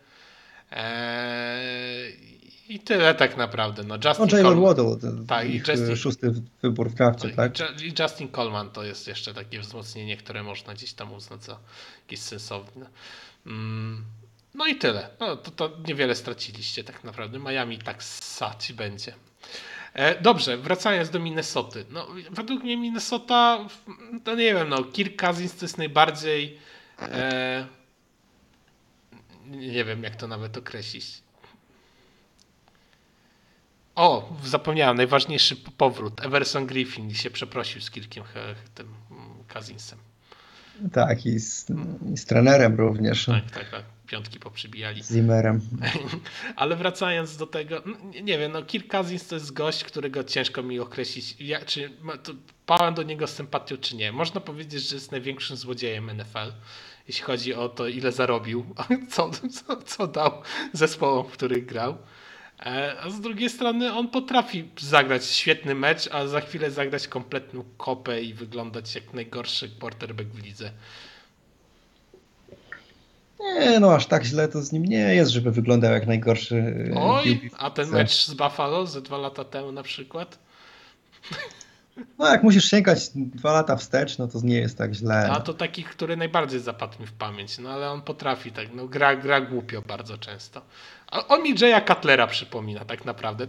Eee, I tyle tak naprawdę. No, Justin no Jalen Waddle, tak, i Justin, szósty wybór w drafcie, tak? I Justin Coleman to jest jeszcze takie wzmocnienie, które można gdzieś tam uznać za jakieś sensowne. Mm. No i tyle. No, to, to niewiele straciliście tak naprawdę. Miami tak sać będzie. E, dobrze, wracając do Minnesoty. No, według mnie Minnesota, to nie wiem, no, Kirk Cousins to jest najbardziej e, nie wiem, jak to nawet określić. O, zapomniałem, najważniejszy powrót. Everson Griffin się przeprosił z Kirkiem tym Cousinsem. Tak, i z, i z trenerem również. Tak, tak, tak. Piątki poprzybijali. Zimmerem. Ale wracając do tego, nie, wiem, no Kirk Cousins to jest gość, którego ciężko mi określić, ja, czy pałem do niego sympatią, czy nie. Można powiedzieć, że jest największym złodziejem NFL, jeśli chodzi o to, ile zarobił, co, co, co dał zespołom, w których grał. E, A z drugiej strony on potrafi zagrać świetny mecz, a za chwilę zagrać kompletną kopę i wyglądać jak najgorszy quarterback w lidze. Nie, no aż tak źle to z nim nie jest, żeby wyglądał jak najgorszy. e, Oj, a ten mecz z Buffalo ze dwa lata temu na przykład? No jak musisz sięgać dwa lata wstecz, no to nie jest tak źle. A to taki, który najbardziej zapadł mi w pamięć, no ale on potrafi tak, no gra, gra głupio bardzo często. A on mi Jaya Cutlera przypomina tak naprawdę.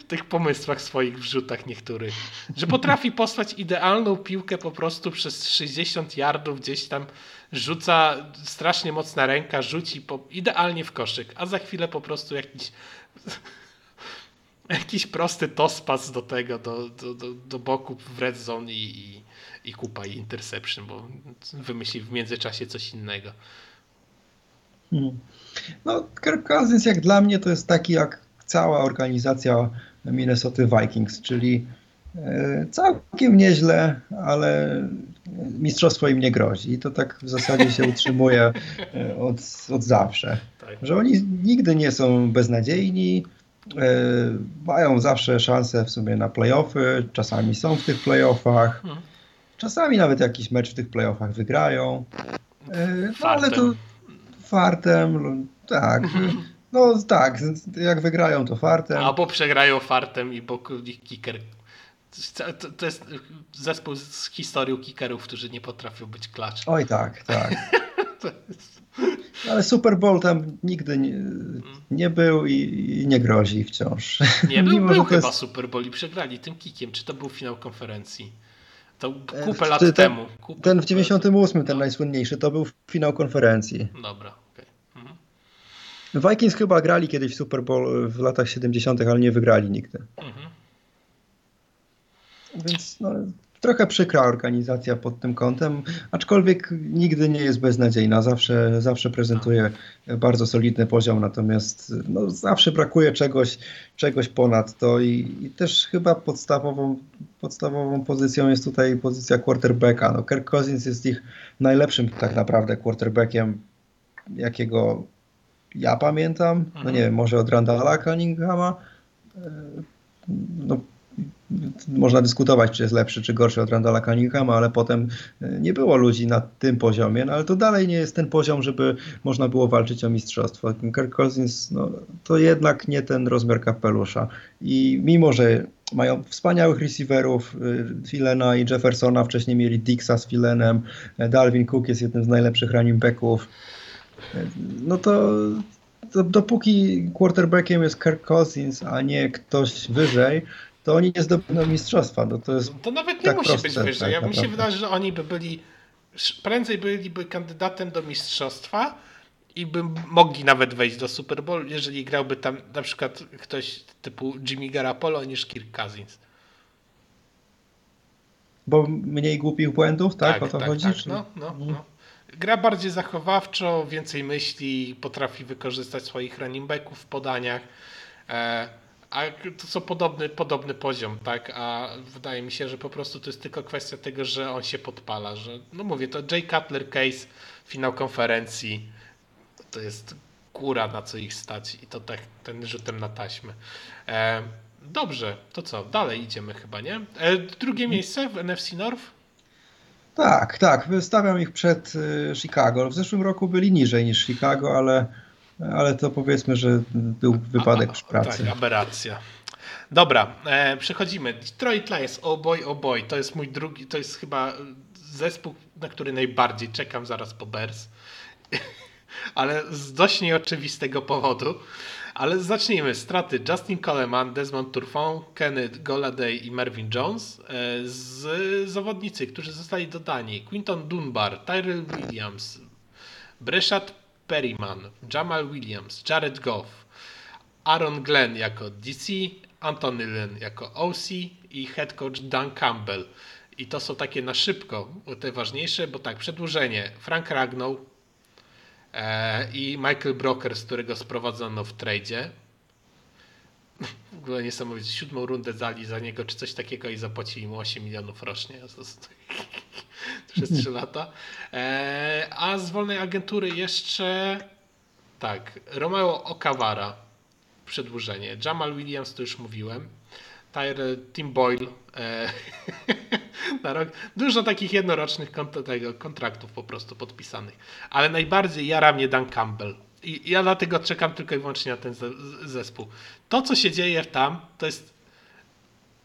W tych pomysłach swoich wrzutach niektórych. Że potrafi posłać idealną piłkę po prostu przez 60 yardów gdzieś tam rzuca strasznie mocna ręka, rzuci po, idealnie w koszyk, a za chwilę po prostu jakiś jakiś prosty tospas do tego, do, do, do, do boku w red zone i, i, i kupa i interception, bo wymyśli w międzyczasie coś innego. Hmm. No, Kirk Cousins jak dla mnie to jest taki jak cała organizacja Minnesota Vikings, czyli e, całkiem nieźle, ale mistrzostwo im nie grozi. I to tak w zasadzie się utrzymuje e, od, od zawsze. Tak. Że oni nigdy nie są beznadziejni, e, mają zawsze szansę w sumie na playoffy, czasami są w tych playoffach, Hmm. czasami nawet jakiś mecz w tych playoffach wygrają. E, No ale to Fartem. tak. No tak, jak wygrają to fartem. Albo przegrają fartem i bo kicker. To, to jest zespół z historią kickerów, którzy nie potrafią być klacz. Oj tak, tak. Jest- Ale Super Bowl tam nigdy nie, nie był i, i nie grozi wciąż. Nie, był, Mimo, był chyba jest- Super Bowl i przegrali tym kikiem. Czy to był finał konferencji? To E, kupę lat ten- temu. Kupę, Ten w kupę- 98, ten No. najsłynniejszy, to był finał konferencji. Dobra, okej. Mhm. Vikings chyba grali kiedyś w Super Bowl w latach 70., ale nie wygrali nigdy. Mhm. Więc no, trochę przykra organizacja pod tym kątem, aczkolwiek nigdy nie jest beznadziejna, zawsze, zawsze prezentuje bardzo solidny poziom, natomiast no, zawsze brakuje czegoś, czegoś ponad to i, i też chyba podstawową, podstawową pozycją jest tutaj pozycja quarterbacka. No, Kirk Cousins jest ich najlepszym tak naprawdę quarterbackiem, jakiego ja pamiętam. No nie wiem, może od Randalla Cunninghama. E, No, można dyskutować, czy jest lepszy, czy gorszy od Randalla Cunninghama, ale potem e, nie było ludzi na tym poziomie, no ale to dalej nie jest ten poziom, żeby można było walczyć o mistrzostwo. Kirk Cousins, no, to jednak nie ten rozmiar kapelusza. I mimo, że mają wspaniałych receiverów, y, Filena i Jeffersona, wcześniej mieli Dixa z Filenem, e, Dalvin Cook jest jednym z najlepszych running backów, e, no to dopóki quarterbackiem jest Kirk Cousins, a nie ktoś wyżej, to oni nie zdobędą mistrzostwa. No to jest To nawet nie tak musi proste, być wyżej. tak ja mi się wydaje, że oni by byli prędzej byliby kandydatem do mistrzostwa i by mogli nawet wejść do Super Bowl, jeżeli grałby tam na przykład ktoś typu Jimmy Garoppolo niż Kirk Cousins. Bo mniej głupich błędów, tak? o to chodzi? Tak, no, no, no. Gra bardziej zachowawczo, więcej myśli, potrafi wykorzystać swoich running backów w podaniach. A to są podobny, podobny poziom, tak? A wydaje mi się, że po prostu to jest tylko kwestia tego, że on się podpala, że no mówię, to Jay Cutler case, finał konferencji, to jest góra na co ich stać i to tak ten rzutem na taśmę. E, dobrze, to co? Dalej idziemy chyba, nie? E, drugie miejsce w NFC North? Tak, tak. Wystawiam ich przed y, Chicago. W zeszłym roku byli niżej niż Chicago, ale, ale to powiedzmy, że był wypadek A- a- przy pracy. Tak, aberracja. Dobra, e, przechodzimy. Detroit Lions, oh boy, oh boy. To jest mój drugi, to jest chyba zespół, na który najbardziej czekam zaraz po Bears. Ale z dość nieoczywistego powodu. Ale zacznijmy. Straty Justin Coleman, Desmond Turfon, Kenneth Goladay i Marvin Jones e, z zawodnicy, którzy zostali dodani. Quinton Dunbar, Tyrell Williams, Breshad Perryman, Jamal Williams, Jared Goff, Aaron Glenn jako DC, Anthony Lynn jako OC i head coach Dan Campbell. I to są takie na szybko, te ważniejsze, bo tak, przedłużenie. Frank Ragnow e, i Michael Broker, z którego sprowadzono w tradzie. W ogóle niesamowicie. Siódmą rundę dali za niego, czy coś takiego i zapłacili mu 8 milionów rocznie. Przez 3 lata. E, a z wolnej agentury jeszcze tak, Romeo Okawara przedłużenie. Jamal Williams to już mówiłem. Tyre, Tim Boyle e, na rok. Dużo takich jednorocznych kontraktów po prostu podpisanych. Ale najbardziej jara mnie Dan Campbell. I ja dlatego czekam tylko i wyłącznie na ten zespół. To, co się dzieje tam, to jest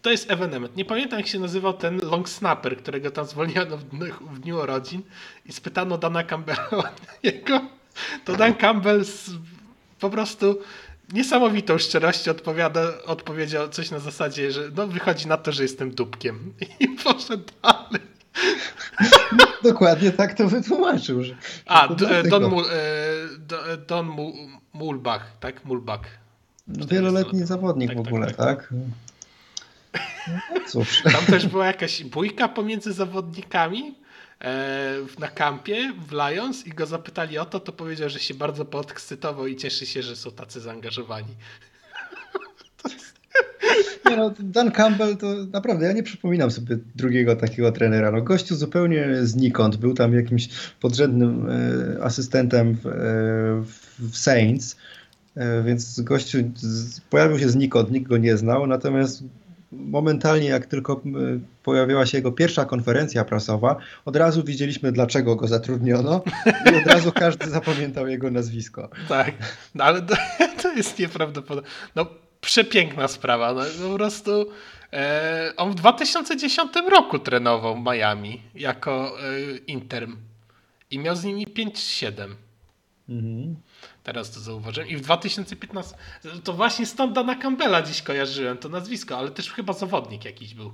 to jest evenement. Nie pamiętam, jak się nazywał ten long snapper, którego tam zwolniono w, w dniu urodzin i spytano Dana Campbella o. To Dan Campbell z, po prostu niesamowitą szczerością odpowiada, odpowiedział coś na zasadzie, że no wychodzi na to, że jestem dupkiem. I poszedł dalej. Dokładnie tak to wytłumaczył. Że, A, to Don, Mul, e, Don Mulbach, tak? Mulbach. No, wieloletni zawodnik tak, w tak, ogóle, tak? tak? No, cóż. Tam też była jakaś bójka pomiędzy zawodnikami e, na kampie w Lions i go zapytali o to, to powiedział, że się bardzo podekscytował i cieszy się, że są tacy zaangażowani. Nie no, Dan Campbell to naprawdę, ja nie przypominam sobie drugiego takiego trenera. No, gościu zupełnie znikąd, był tam jakimś podrzędnym e, asystentem w, e, w Saints, e, więc gościu z, pojawił się znikąd, nikt go nie znał, natomiast momentalnie jak tylko pojawiła się jego pierwsza konferencja prasowa, od razu widzieliśmy dlaczego go zatrudniono i od razu każdy zapamiętał jego nazwisko. Tak, no ale to, to jest nieprawdopodobne. No przepiękna sprawa, no, po prostu e, on w 2010 roku trenował w Miami jako e, interm i miał z nimi 5-7. Mhm. Teraz to zauważyłem. I w 2015 to właśnie stąd Dana Campbella dziś kojarzyłem to nazwisko, ale też chyba zawodnik jakiś był,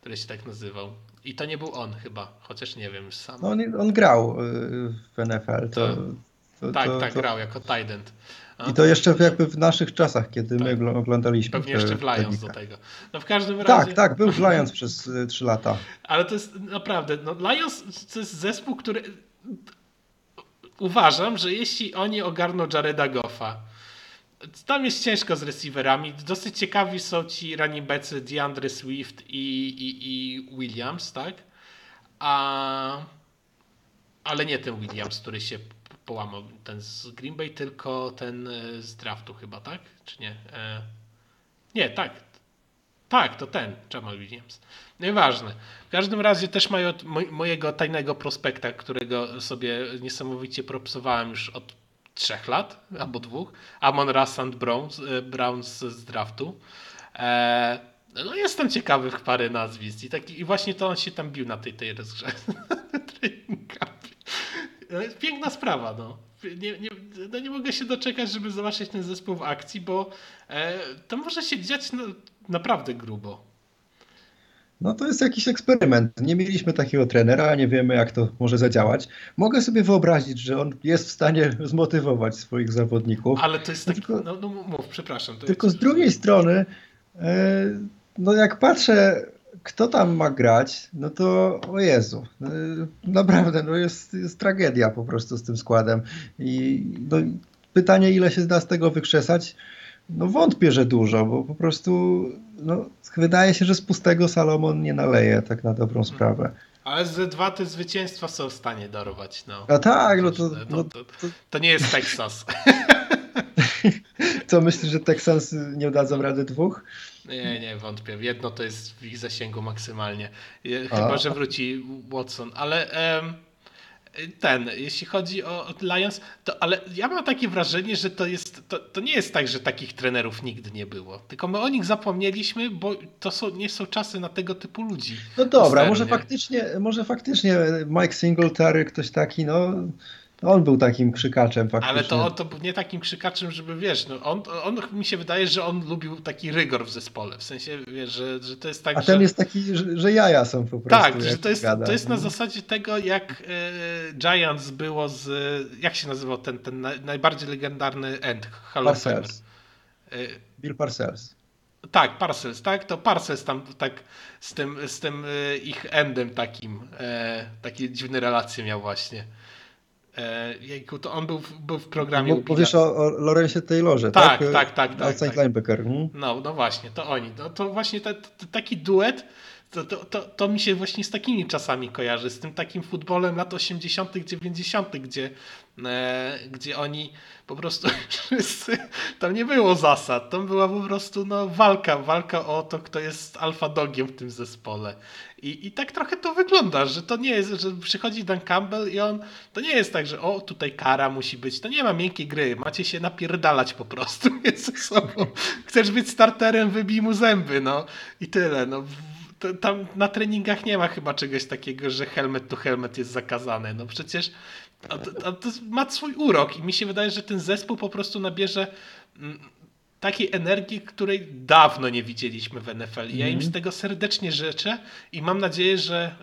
który się tak nazywał. I to nie był on chyba, chociaż nie wiem już sam. No, on, on grał y, w NFL. To, tak. to, tak, to, tak, grał jako tight end. I to jeszcze jakby w naszych czasach, kiedy tak. my oglądaliśmy. Pewnie jeszcze w Lions do tego. No w każdym tak, razie... Tak, tak, był w Lions przez 3 y, lata. Ale to jest naprawdę, no Lions to jest zespół, który uważam, że jeśli oni ogarną Jareda Goffa, tam jest ciężko z receiverami. Dosyć ciekawi są ci backs DeAndre Swift i, i, i Williams, tak? A, ale nie ten Williams, który się połamał, ten z Green Bay, tylko ten e, z draftu chyba, tak? Czy nie? E, nie, tak. Tak, to ten, Jamal Williams. Nieważne. W każdym razie też mają mojego tajnego prospekta, którego sobie niesamowicie propsowałem już od trzech lat albo dwóch. Amon Rassand Browns, e, z draftu. No jestem ciekawy w parę nazwisk i, taki, i właśnie to on się tam bił na tej, tej rozgrze. Piękna sprawa, no. Nie, nie, no nie mogę się doczekać, żeby zobaczyć ten zespół w akcji, bo e, to może się dziać no, naprawdę grubo. No to jest jakiś eksperyment. Nie mieliśmy takiego trenera, nie wiemy jak to może zadziałać. Mogę sobie wyobrazić, że on jest w stanie zmotywować swoich zawodników. Ale to jest tak, tylko, no, no mów, przepraszam. tylko z drugiej strony, e, no jak patrzę, kto tam ma grać, no to o Jezu, e, naprawdę, no jest, jest tragedia po prostu z tym składem. I no, pytanie, ile się da z tego wykrzesać, no wątpię, że dużo, bo po prostu no, wydaje się, że z pustego Salomon nie naleje, tak na dobrą sprawę. Ale z dwa te zwycięstwa są w stanie darować. No. A tak, no to, no, to, to, to nie jest Texas. Co myślisz, że Texans nie dadzą rady dwóch? Nie, nie, wątpię. Jedno to jest w ich zasięgu maksymalnie. Chyba, A. że wróci Watson, ale. Um ten, jeśli chodzi o, Lions, to ale ja mam takie wrażenie, że to jest, to, to nie jest tak, że takich trenerów nigdy nie było. Tylko my o nich zapomnieliśmy, bo to są, nie są czasy na tego typu ludzi. No dobra, może faktycznie, może faktycznie Mike Singletary, ktoś taki, no on był takim krzykaczem faktycznie. Ale to on to był nie takim krzykaczem, żeby wiesz, no on, on mi się wydaje, że on lubił taki rygor w zespole. W sensie, wiesz, że, że to jest tak. A ten że... jest taki, że, że, jaja są po prostu. Tak, że to jest, to jest na zasadzie tego, jak e, Giants było z. Jak się nazywał ten, ten najbardziej legendarny end? Hall Parcells. E, Bill Parcells. Tak, Parcels, tak? To Parcels tam tak z tym, z tym e, ich endem takim, e, takie dziwne relacje miał właśnie. E, jejku, to on był, w- był w programie. Mówisz o, o Lorenzie Taylorze, Tak, tak? tak, tak, tak, Outside tak. linebacker. mhm. No, no właśnie, to oni. No, to właśnie ta- ta- taki duet, to, to, to, to mi się właśnie z takimi czasami kojarzy, z tym takim futbolem lat 80., 90., gdzie, gdzie oni po prostu wszyscy, tam nie było zasad, tam była po prostu no, walka, walka o to, kto jest alfa dogiem w tym zespole. I, I tak trochę to wygląda, że to nie jest, że przychodzi Dan Campbell i on, to nie jest tak, że o, tutaj kara musi być, to nie ma miękkiej gry, macie się napierdalać po prostu między sobą. Chcesz być starterem, wybij mu zęby, no i tyle, no. Tam na treningach nie ma chyba czegoś takiego, że helmet to helmet jest zakazane, no przecież a to, a to ma swój urok i mi się wydaje, że ten zespół po prostu nabierze mm, takiej energii, której dawno nie widzieliśmy w NFL. I ja im z tego serdecznie życzę i mam nadzieję, że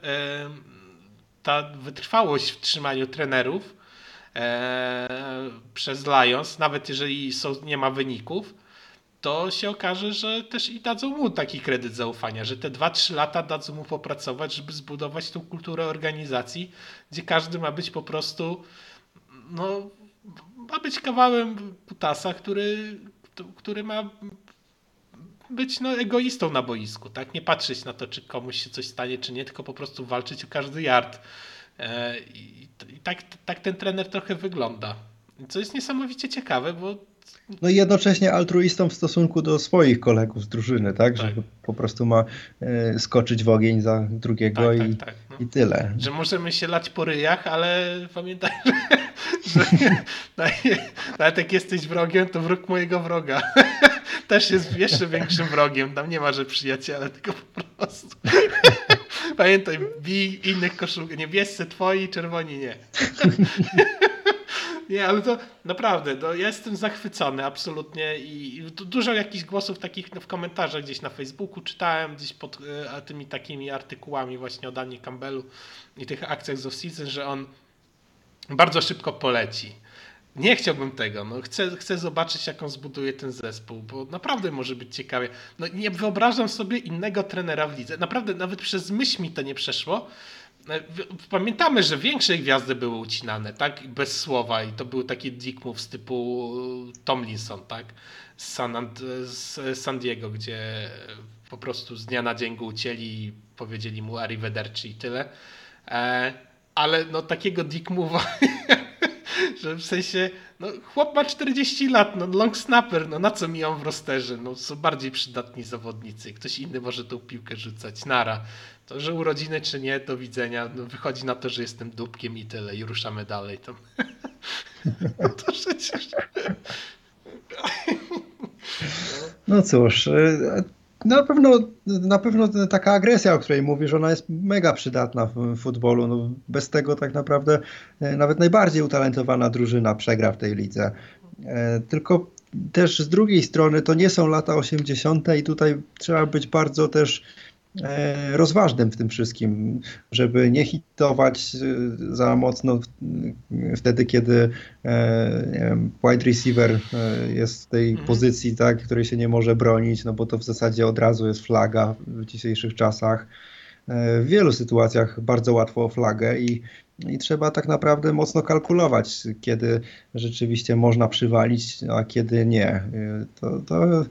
ta wytrwałość w trzymaniu trenerów e, przez Lions, nawet jeżeli są, nie ma wyników, to się okaże, że też i dadzą mu taki kredyt zaufania, że te 2-3 lata dadzą mu popracować, żeby zbudować tą kulturę organizacji, gdzie każdy ma być po prostu no, ma być kawałem kutasa, który, który ma być no, egoistą na boisku, tak? Nie patrzeć na to, czy komuś się coś stanie, czy nie, tylko po prostu walczyć o każdy yard. E, i tak, tak ten trener trochę wygląda. Co jest niesamowicie ciekawe, bo No i jednocześnie altruistą w stosunku do swoich kolegów z drużyny, tak? Tak. Że po prostu ma e, skoczyć w ogień za drugiego tak, i, tak, tak. No. i tyle. Że możemy się lać po ryjach, ale pamiętaj, że, że nawet jak jesteś wrogiem, to wróg mojego wroga. Też jest jeszcze większym wrogiem. Tam nie ma, że przyjaciele, tylko po prostu. Pamiętaj, bij innych koszulek. Niebiescy twoi, czerwoni nie. Nie, ale to naprawdę, no, ja jestem zachwycony absolutnie i i du- dużo jakichś głosów takich w komentarzach gdzieś na Facebooku czytałem, gdzieś pod e, tymi takimi artykułami właśnie o Danie Campbellu i tych akcjach z off-season, że on bardzo szybko poleci. Nie chciałbym tego, no chcę, chcę zobaczyć jak on zbuduje ten zespół, bo naprawdę może być ciekawie. No nie wyobrażam sobie innego trenera w lidze. Naprawdę nawet przez myśl mi to nie przeszło. E, Pamiętamy, że większe gwiazdy były ucinane, tak? Bez słowa i to były takie dick moves typu Tomlinson, tak? Z San, Ant- z San Diego, gdzie po prostu z dnia na dzień go ucięli i powiedzieli mu arrivederci i tyle. E, ale no takiego dick move'a że w sensie, no chłop ma 40 lat, no long snapper, no na co mi on w rosterze? No są bardziej przydatni zawodnicy, ktoś inny może tą piłkę rzucać, nara. To, że urodziny czy nie, do widzenia, no wychodzi na to, że jestem dupkiem i tyle i ruszamy dalej. To, to przecież... No cóż, e, na pewno, na pewno taka agresja, o której mówisz, ona jest mega przydatna w futbolu. No, bez tego tak naprawdę e, nawet najbardziej utalentowana drużyna przegra w tej lidze. E, Tylko też z drugiej strony to nie są lata 80. i tutaj trzeba być bardzo też rozważnym w tym wszystkim, żeby nie hitować e, za mocno w- wtedy, kiedy e, wiem, wide receiver e, jest w tej Mhm. pozycji, tak, której się nie może bronić, no bo to w zasadzie od razu jest flaga w dzisiejszych czasach. E, W wielu sytuacjach bardzo łatwo o flagę i, i trzeba tak naprawdę mocno kalkulować, kiedy rzeczywiście można przywalić, a kiedy nie. E, To, to,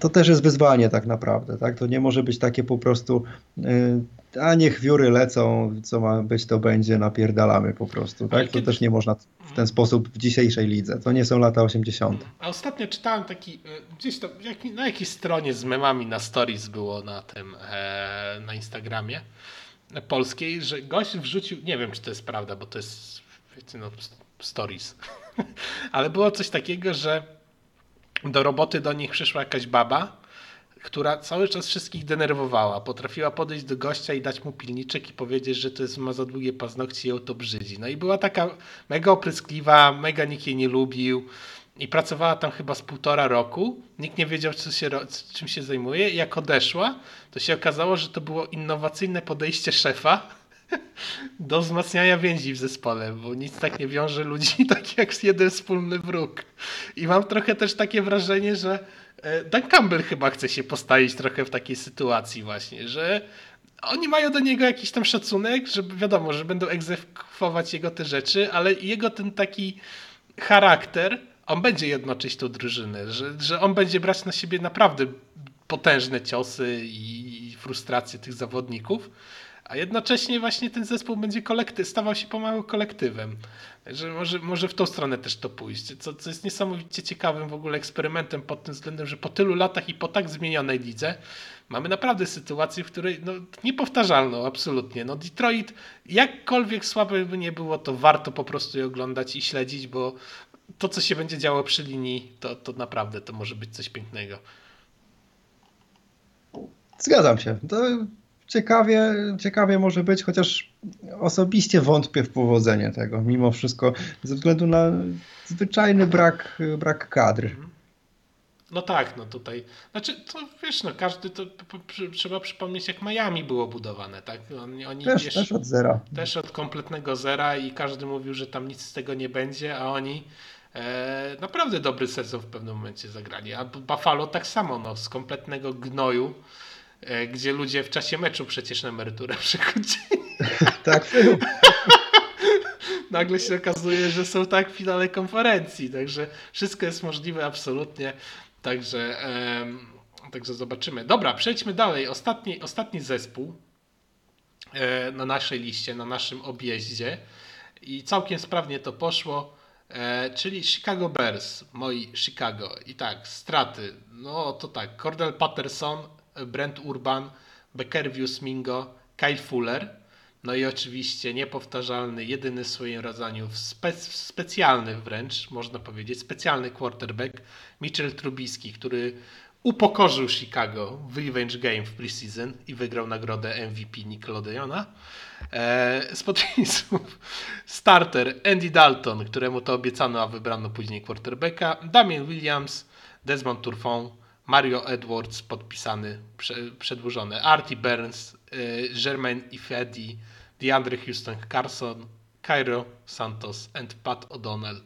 to też jest wyzwanie tak naprawdę, tak? To nie może być takie po prostu e, a niech wióry lecą, co ma być to będzie, napierdalamy po prostu, tak? To kiedy- też nie można w ten sposób w dzisiejszej lidze. To nie są lata 80. A ostatnio czytałem taki, y, gdzieś tam, na jakiejś stronie z memami na stories było na tym, e, na Instagramie polskiej, że gość wrzucił, nie wiem czy to jest prawda, bo to jest, wiecie, no, stories, ale było coś takiego, że do roboty do nich przyszła jakaś baba, która cały czas wszystkich denerwowała. Potrafiła podejść do gościa i dać mu pilniczek i powiedzieć, że to jest ma za długie paznokcie i ją to brzydzi. No i była taka mega opryskliwa, mega nikt jej nie lubił i pracowała tam chyba z półtora roku. Nikt nie wiedział, co się, czym się zajmuje. I jak odeszła, to się okazało, że to było innowacyjne podejście szefa do wzmacniania więzi w zespole, bo nic tak nie wiąże ludzi tak jak jeden wspólny wróg. I mam trochę też takie wrażenie, że e, Dan Campbell chyba chce się postawić trochę w takiej sytuacji właśnie, że oni mają do niego jakiś tam szacunek, że wiadomo, że będą egzekwować jego te rzeczy, ale jego ten taki charakter, on będzie jednoczyć tą drużynę, że, że on będzie brać na siebie naprawdę potężne ciosy i frustracje tych zawodników, a jednocześnie właśnie ten zespół będzie kolekty- stawał się pomału kolektywem. Także może, może w tą stronę też to pójść, co, co jest niesamowicie ciekawym w ogóle eksperymentem pod tym względem, że po tylu latach i po tak zmienionej lidze mamy naprawdę sytuację, w której no, niepowtarzalną absolutnie. No Detroit, jakkolwiek słabe by nie było, to warto po prostu je oglądać i śledzić, bo to, co się będzie działo przy linii, to, to naprawdę to może być coś pięknego. Zgadzam się. To ciekawie, ciekawie może być, chociaż osobiście wątpię w powodzenie tego, mimo wszystko, ze względu na zwyczajny brak, brak kadr. No tak, no tutaj. Znaczy, to wiesz, no każdy to trzeba przypomnieć, jak Miami było budowane, tak? Oni, oni też, wiesz, też od zera. Też od kompletnego zera i każdy mówił, że tam nic z tego nie będzie, a oni e, naprawdę dobry sezon w pewnym momencie zagrali. A Buffalo tak samo, no, z kompletnego gnoju gdzie ludzie w czasie meczu przecież na emeryturę przechodzili. tak Nagle się okazuje, że są tak w finale konferencji, także wszystko jest możliwe absolutnie. Także, także zobaczymy. Dobra, przejdźmy dalej. Ostatni, ostatni zespół e, na naszej liście, na naszym objeździe i całkiem sprawnie to poszło, e, czyli Chicago Bears, moi Chicago. I tak, straty. No to tak, Cordell Patterson, Brent Urban, Beckervius Mingo, Kyle Fuller. No i oczywiście niepowtarzalny, jedyny w swoim rodzaju, spec specjalny wręcz, można powiedzieć, specjalny quarterback Mitchell Trubisky, który upokorzył Chicago w Revenge Game w preseason i wygrał nagrodę MVP Nickelodeona. Eee, z podpisów starter Andy Dalton, któremu to obiecano, a wybrano później quarterbacka, Damien Williams, Desmond Turfon, Mario Edwards podpisany, przedłużony, Artie Burns, y, Jermaine Ifedi, DeAndre Houston Carson, Cairo Santos and Pat O'Donnell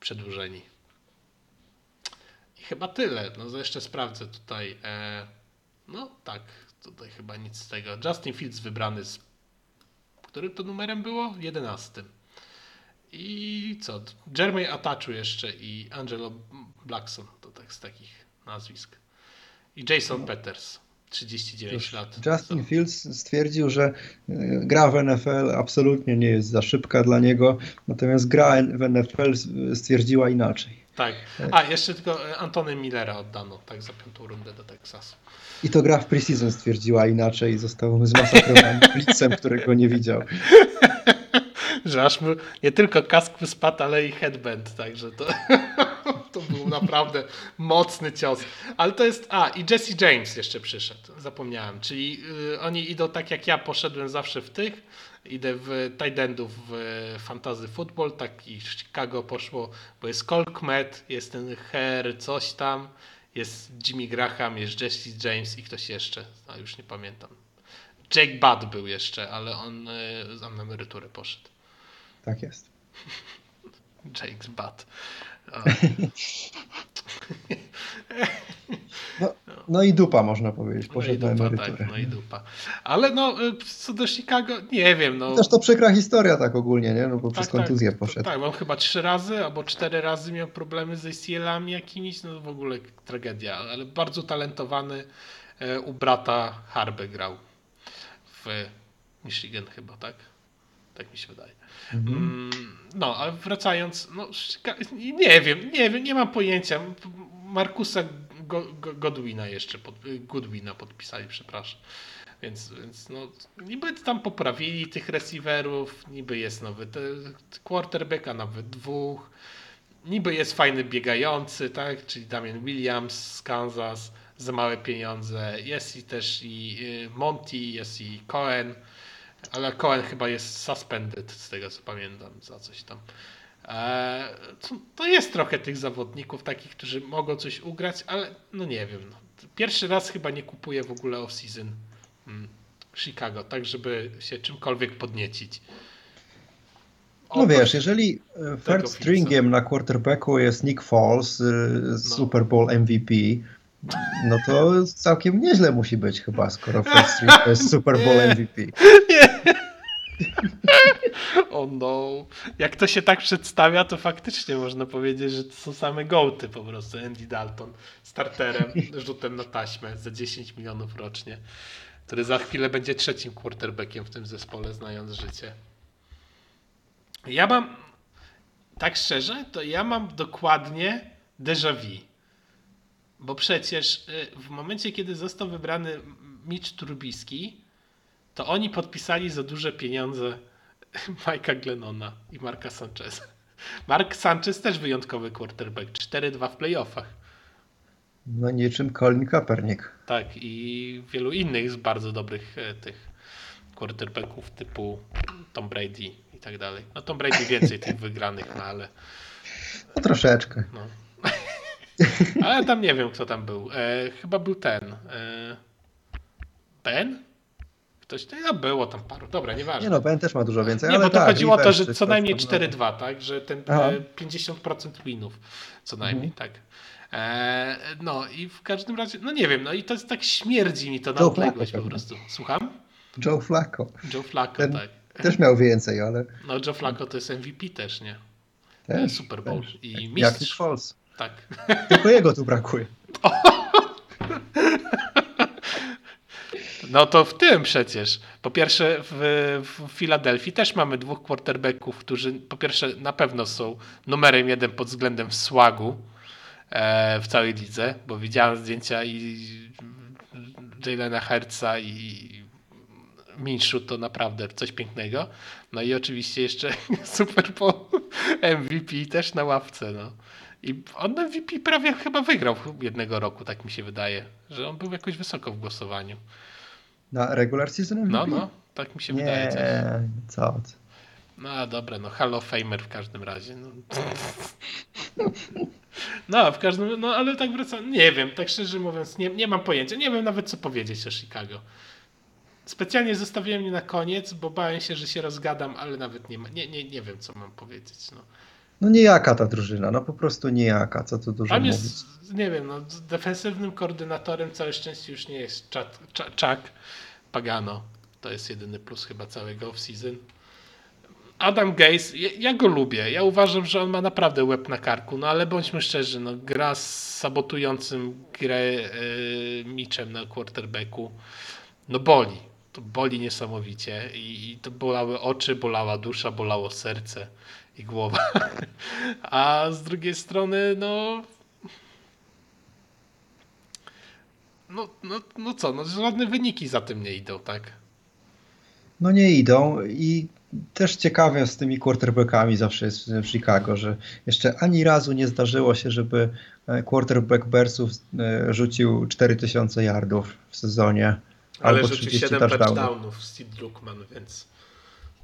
przedłużeni. I chyba tyle. No jeszcze sprawdzę tutaj. E, no tak, tutaj chyba nic z tego. Justin Fields wybrany z którym to numerem było? 11. I co? Jeremy Atachu jeszcze i Angelo Blackson. To tak z takich nazwisk i Jason Peters. 39 lat. Justin Fields stwierdził, że e, gra w NFL absolutnie nie jest za szybka dla niego, natomiast gra w NFL stwierdziła inaczej. Tak. A, jeszcze tylko e, Antony Millera oddano, tak, za piątą rundę do Teksasu. I to gra w preseason stwierdziła inaczej i został zmasakrowany blitzem, którego nie widział. że aż mu nie tylko kask wyspadł, ale i headband, także to, to był naprawdę mocny cios. Ale to jest, a i Jesse James jeszcze przyszedł, zapomniałem, czyli y, oni idą tak jak ja poszedłem zawsze w tych, idę w tight endów w fantasy football, tak i Chicago poszło, bo jest Cole Kmet, jest ten Her, coś tam, jest Jimmy Graham, jest Jesse James i ktoś jeszcze, a już nie pamiętam. Jake Budd był jeszcze, ale on, y, na emeryturę poszedł. Tak jest. Jake's No, no, i dupa można powiedzieć, poszedł no dupa. Tak, no i dupa. Ale no, y, co do Chicago, nie wiem. No. Też to przykra historia tak ogólnie, nie? No bo tak, przez kontuzję tak, poszedł. Tak, mam chyba trzy razy albo cztery razy miał problemy z ACL-ami jakimiś, no w ogóle tragedia, ale bardzo talentowany e, u brata Harbe grał w Michigan chyba, tak? Tak mi się wydaje. Mhm. Mm, no, ale wracając, no, nie wiem, nie wiem, nie mam pojęcia. Markusa Godwina jeszcze, pod, Goodwina podpisali, przepraszam. Więc, więc no, niby tam poprawili tych receiverów, niby jest nowy te, quarterbacka, nawet dwóch. Niby jest fajny biegający, tak? Czyli Damian Williams z Kansas za małe pieniądze. Jest i też i y, Monty, jest i Cohen. Ale Cohen chyba jest suspended, z tego co pamiętam, za coś tam. Eee, to jest trochę tych zawodników takich, którzy mogą coś ugrać, ale no nie wiem. No. Pierwszy raz chyba nie kupuję w ogóle off-season hmm, Chicago, tak żeby się czymkolwiek podniecić. No Oprócz- wiesz, jeżeli e, third stringiem na quarterbacku jest Nick Foles, y, No. Super Bowl MVP, no to całkiem nieźle musi być chyba, skoro third string to jest Super Bowl Nie. O no. Jak to się tak przedstawia, to faktycznie można powiedzieć, że to są same gołty po prostu. Andy Dalton starterem, rzutem na taśmę za 10 milionów rocznie, który za chwilę będzie trzecim quarterbackiem w tym zespole, znając życie. Ja mam, tak szczerze, to ja mam dokładnie déjà vu. Bo przecież y, w momencie, kiedy został wybrany Mitch Trubisky, to oni podpisali za duże pieniądze Mike'a Glennona i Marka Sancheza. Mark Sanchez też wyjątkowy quarterback, 4-2 w playoffach. No niczym Colin Kaepernick. Tak, i wielu innych z bardzo dobrych e, tych quarterbacków typu Tom Brady i tak dalej. No Tom Brady więcej tych wygranych ma, ale No troszeczkę. no. Ale tam nie wiem, kto tam był. E, chyba był ten. E, ben? Ktoś, no było tam paru. Dobra, nieważne. Nie no, Ben też ma dużo więcej, Nie, ale bo to tak, chodziło o to, że co ktoś najmniej tam, 4-2, tak? Że ten Aha. e, 50% winów co najmniej, Mhm. tak. E, no i w każdym razie, no nie wiem, no i to jest tak śmierdzi mi to na Joe odległość po prostu. Słucham? no. Joe Flacco. Joe Flacco, Ten- tak. Też miał więcej, ale No Joe Flacco to jest MVP też, nie? też. Super Bowl też. i Jak mistrz. Foles. Tak. Tylko jego tu brakuje. No to w tym przecież. Po pierwsze w, w Filadelfii też mamy dwóch quarterbacków, którzy po pierwsze na pewno są numerem jeden pod względem słagu e, w całej lidze, bo widziałem zdjęcia i Jalena Hertza i Minshu to naprawdę coś pięknego. No i oczywiście jeszcze Super Bowl MVP też na ławce. No. I on MVP prawie chyba wygrał jednego roku, tak mi się wydaje, że on był jakoś wysoko w głosowaniu. Na regular season MVP? No, no, tak mi się wydaje. Coś. Nie, co. No dobra, no Hall of Famer w każdym razie. No, no w każdym no ale tak wracam, nie wiem, tak szczerze mówiąc, nie, nie mam pojęcia, nie wiem nawet co powiedzieć o Chicago. Specjalnie zostawiłem je na koniec, bo bałem się, że się rozgadam, ale nawet nie, ma, nie, nie, nie wiem co mam powiedzieć. No. No niejaka ta drużyna, no po prostu niejaka, co tu dużo Tam mówić. jest, nie wiem, no, defensywnym koordynatorem całe szczęście już nie jest Chuck Pagano. To jest jedyny plus chyba całego off-season. Adam Gaze, ja, ja go lubię. Ja uważam, że on ma naprawdę łeb na karku, no ale bądźmy szczerzy, no, gra z sabotującym grę yy, Mitchem na quarterbacku, no boli. To boli niesamowicie i, i to bolały oczy, bolała dusza, bolało serce i głowa. A z drugiej strony, no. No, no, no co, no żadne wyniki za tym nie idą, tak? No nie idą i też ciekawe z tymi quarterbackami zawsze jest w Chicago, że jeszcze ani razu nie zdarzyło się, żeby e, quarterback Bearsów e, rzucił 4000 yardów w sezonie Ale albo rzucił 30 7 touchdownów. touchdownów Sid Lukman, więc.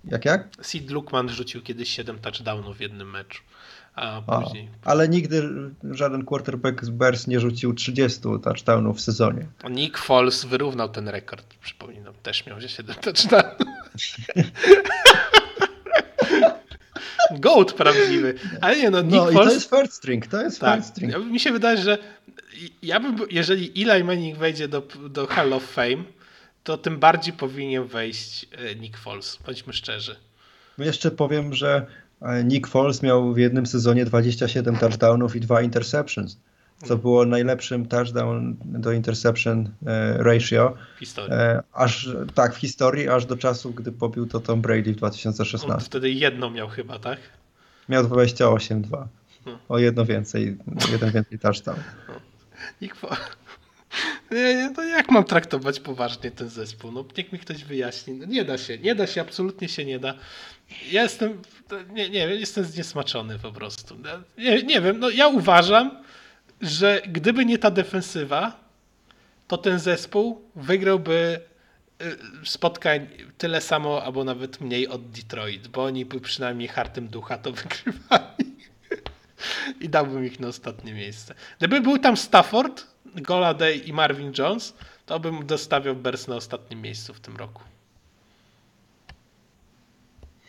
Jak jak? Sid Lukman rzucił kiedyś 7 touchdownów w jednym meczu. A A, później. ale nigdy żaden quarterback z Bears nie rzucił 30 touchdownów w sezonie. Nick Foles wyrównał ten rekord, przypominam. Też miał 7 touchdownów. Goat prawdziwy. Ale nie no, Nick No Foles... to jest third string, to jest Tak, third string. Mi się wydaje, że ja bym, jeżeli Eli Manning wejdzie do, do Hall of Fame, to tym bardziej powinien wejść e, Nick Foles. Bądźmy szczerzy. Jeszcze powiem, że Nick Foles miał w jednym sezonie 27 touchdownów i 2 interceptions, co było najlepszym touchdown do interception e, ratio, W historii. e, aż tak w historii, aż do czasu, gdy pobił to Tom Brady w On 2016. wtedy jedną miał chyba, tak? Miał 28-2. Hmm. O jedno więcej, jeden więcej touchdown. Nick Foles. To jak mam traktować poważnie ten zespół? No niech mi ktoś wyjaśni. No, nie da się, nie da się, absolutnie się nie da. Ja jestem, nie, nie wiem, jestem zniesmaczony po prostu. Nie, nie wiem, no ja uważam, że gdyby nie ta defensywa, to ten zespół wygrałby y, spotkań tyle samo, albo nawet mniej od Detroit, bo oni by przynajmniej hartem ducha to wygrywali. I dałbym ich na ostatnie miejsce. Gdyby był tam Stafford, Goladay i Marvin Jones, to bym dostawiał Bears na ostatnim miejscu w tym roku.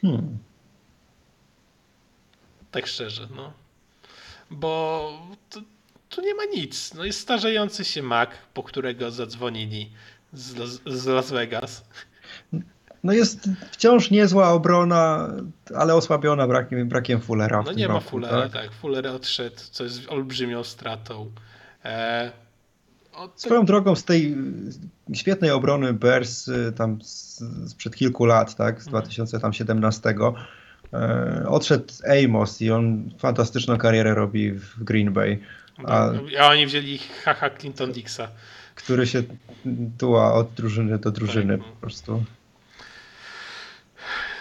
Hmm. Tak szczerze, no. Bo tu, nie ma nic. No jest starzejący się Mac, po którego zadzwonili z, z Las Vegas. No jest wciąż niezła obrona, ale osłabiona brakiem, brakiem Fullera. No nie tym ma roku, Fullera, tak? tak. Fuller odszedł, co jest olbrzymią stratą. E, Swoją drogą z tej świetnej obrony Bears y, tam sprzed kilku lat, tak, z Mhm. 2017, e, odszedł Amos i on fantastyczną karierę robi w Green Bay, a, a oni wzięli haha Clinton Dixa. który się tuła od drużyny do drużyny Tak, no. po prostu.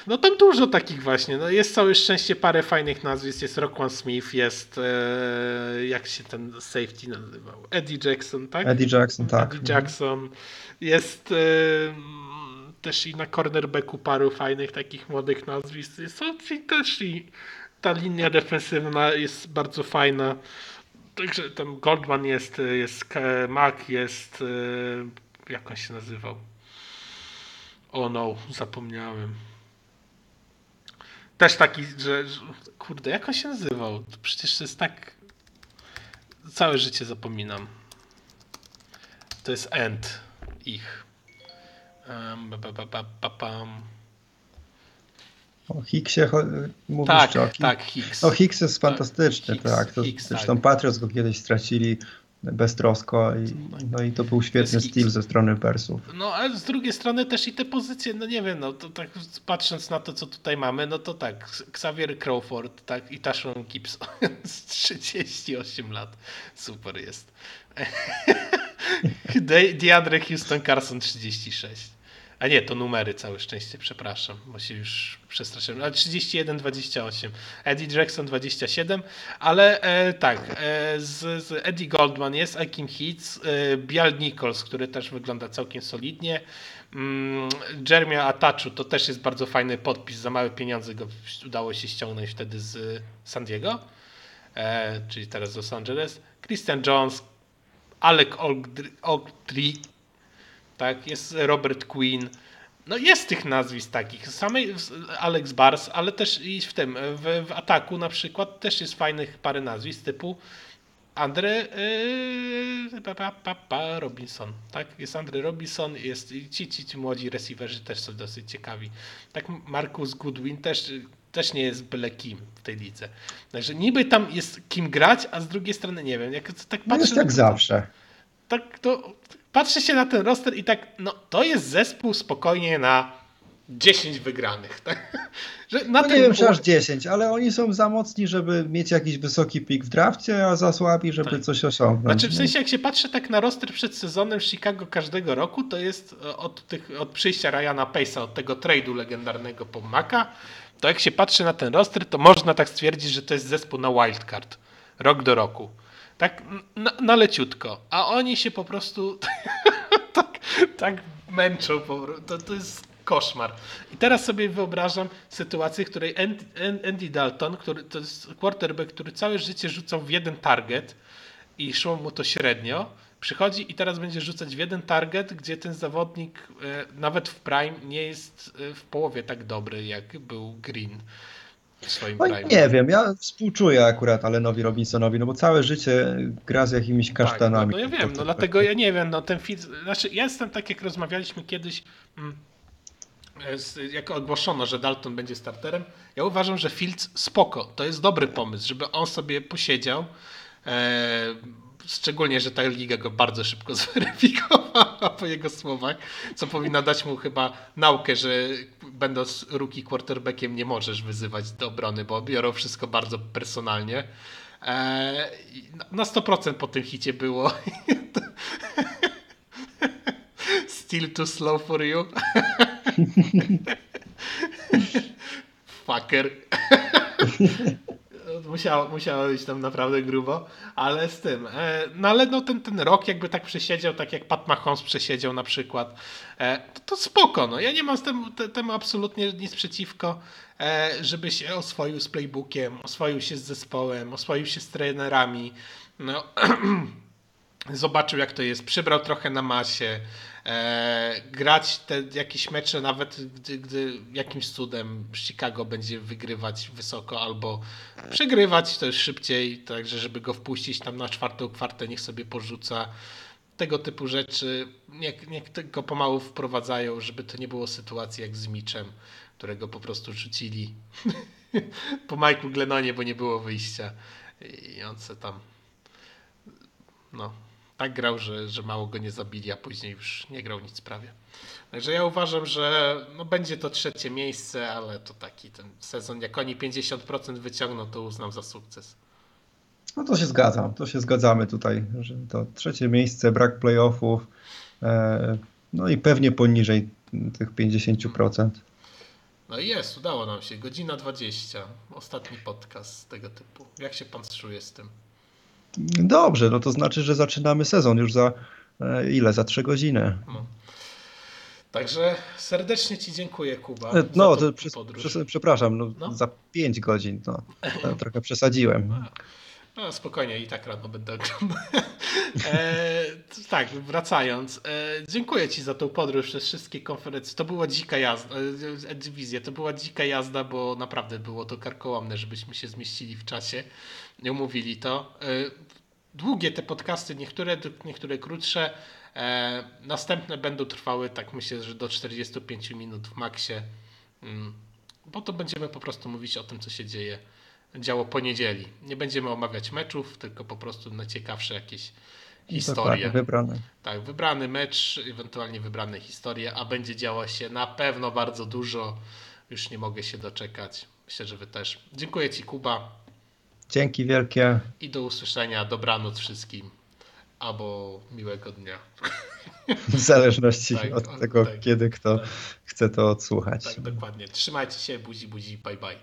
No tam dużo takich właśnie. No jest całe szczęście parę fajnych nazwisk. Jest Rockwan Smith, jest e, jak się ten safety nazywał? Eddie Jackson, tak? Eddie Jackson, tak. Eddie Jackson. Jest e, też i na cornerbacku paru fajnych takich młodych nazwisk. Są ci też i ta linia defensywna jest bardzo fajna. Także tam Goldman jest, jest K- Mac, jest e, jak on się nazywał? O no, zapomniałem. Też taki, że, że kurde, jak on się nazywał? To przecież to jest tak całe życie zapominam. To jest End ich. Um, ba, ba, ba, ba, ba, pam. O Hicksie mówisz, Tak, czy o Hick- tak, Hicks. No Hicks jest fantastyczny, Hicks, tak. To, Hicks, zresztą tak. Patriots go kiedyś stracili beztrosko i, no i to był świetny styl ze strony Bersów. No, ale z drugiej strony też i te pozycje, no nie wiem, no to tak patrząc na to, co tutaj mamy, no to tak, Xavier Crawford, tak, i Tashon Gibson z 38 lat. Super jest. De- DeAndre Houston Carson 36. A nie, to numery, całe szczęście, przepraszam, bo się już przestraszyłem. Ale 31, 28. Eddie Jackson 27, ale e, tak, e, z, z Eddie Goldman jest, Akim Hitz, e, Bial Nichols, który też wygląda całkiem solidnie. Mm, Atachu to też jest bardzo fajny podpis, za małe pieniądze go udało się ściągnąć wtedy z San Diego, e, czyli teraz z Los Angeles. Christian Jones, Alec Ogdr- Ogdry, tak, jest Robert Quinn. No jest tych nazwisk takich. Samej Alex Bars, ale też i w tym, w, w ataku na przykład też jest fajnych parę nazwisk typu Andre yy, pa, pa, pa, pa, Robinson. Tak, jest Andre Robinson, jest ci, ci, ci młodzi receiverzy też są dosyć ciekawi. Tak, Marcus Goodwin też, też nie jest byle kim w tej lidze. Także niby tam jest kim grać, a z drugiej strony nie wiem. Jak tak No jest patrzę jak na- zawsze. tak to patrzy się na ten roster i tak, no to jest zespół spokojnie na 10 wygranych. Tak? Że na No nie wiem, czy aż 10, ale oni są za mocni, żeby mieć jakiś wysoki pik w drafcie, a za słabi, żeby Tak. coś osiągnąć. Znaczy w sensie jak się patrzy tak na roster przed sezonem Chicago każdego roku, to jest e, od, tych, od przyjścia Ryana Pace'a, od tego trade'u legendarnego po Maka, to jak się patrzy na ten roster, to można tak stwierdzić, że to jest zespół na wildcard. Rok do roku. Tak na, na leciutko. A oni się po prostu tak, tak męczą. Po, to, to jest koszmar. I teraz sobie wyobrażam sytuację, w której Andy, Andy Dalton, który to jest quarterback, który całe życie rzucał w jeden target i szło mu to średnio, przychodzi i teraz będzie rzucać w jeden target, gdzie ten zawodnik e, nawet w prime nie jest e, w połowie tak dobry, jak był Green swoim No nie wiem, ja współczuję akurat Alenowi Robinsonowi, no bo całe życie gra z jakimiś Tak, no, kasztanami. no ja wiem, no dlatego ja nie wiem, no ten fit, znaczy ja jestem tak jak rozmawialiśmy kiedyś, mm, jak ogłoszono, że Dalton będzie starterem, ja uważam, że Fields spoko, to jest dobry pomysł, żeby on sobie posiedział, e, szczególnie, że ta liga go bardzo szybko zweryfikowała po jego słowach, co powinno dać mu chyba naukę, że będąc rookie quarterbackiem nie możesz wyzywać do obrony, bo biorą wszystko bardzo personalnie. E, na 100% po tym hicie było Still too slow for you. Fucker. Musiało, musiało być tam naprawdę grubo, ale z tym. E, no ale no ten, ten rok jakby tak przesiedział, tak jak Pat Mahomes przesiedział na przykład, e, to, to spoko. No. Ja nie mam z temu absolutnie nic przeciwko, e, żeby się oswoił z playbookiem, oswoił się z zespołem, oswoił się z trenerami. No, zobaczył jak to jest, przybrał trochę na masie, e, grać te jakieś mecze, nawet gdy, gdy jakimś cudem Chicago będzie wygrywać wysoko albo przegrywać, to jest szybciej, także żeby go wpuścić tam na czwartą kwartę, niech sobie porzuca. Tego typu rzeczy niech, niech tylko pomału wprowadzają, żeby to nie było sytuacji jak z Mitchem, którego po prostu rzucili po Michaelu Glenonie, bo nie było wyjścia i on se tam no, tak grał, że, że mało go nie zabili, a później już nie grał nic prawie. Także ja uważam, że no będzie to trzecie miejsce, ale to taki ten sezon, jak oni 50% wyciągną, to uznam za sukces. No to się zgadzam, to się zgadzamy tutaj, że to trzecie miejsce, brak playoffów, e, no i pewnie poniżej tych 50%. No i jest, udało nam się. Godzina 20. Ostatni podcast tego typu. Jak się pan czuje z tym? Dobrze, no to znaczy, że zaczynamy sezon już za e, ile? Za 3 godziny. No. Także serdecznie Ci dziękuję, Kuba. E, No, to przez, podróż. przez, przepraszam, no, No. za 5 godzin, no, trochę przesadziłem. No spokojnie, i tak rano będę oglądał. e, tak, wracając. E, dziękuję Ci za tą podróż przez wszystkie konferencje. To była dzika jazda, e, dywizja, to była dzika jazda, bo naprawdę było to karkołomne, żebyśmy się zmieścili w czasie. Nie umówili to. E, długie te podcasty, niektóre, niektóre krótsze. E, następne będą trwały, tak myślę, że do 45 minut w maksie. Mm, bo to będziemy po prostu mówić o tym, co się dzieje działo po niedzieli. Nie będziemy omawiać meczów, tylko po prostu najciekawsze jakieś historie. Wybrane. Tak, wybrany mecz, ewentualnie wybrane historie, a będzie działo się na pewno bardzo dużo. Już nie mogę się doczekać. Myślę, że Wy też. Dziękuję Ci, Kuba, Dzięki wielkie. i do usłyszenia. Dobranoc wszystkim, albo miłego dnia. W zależności Tak, od tego, tak, kiedy kto tak. chce to odsłuchać. Tak, dokładnie. Trzymajcie się, buzi, buzi, bye, bye.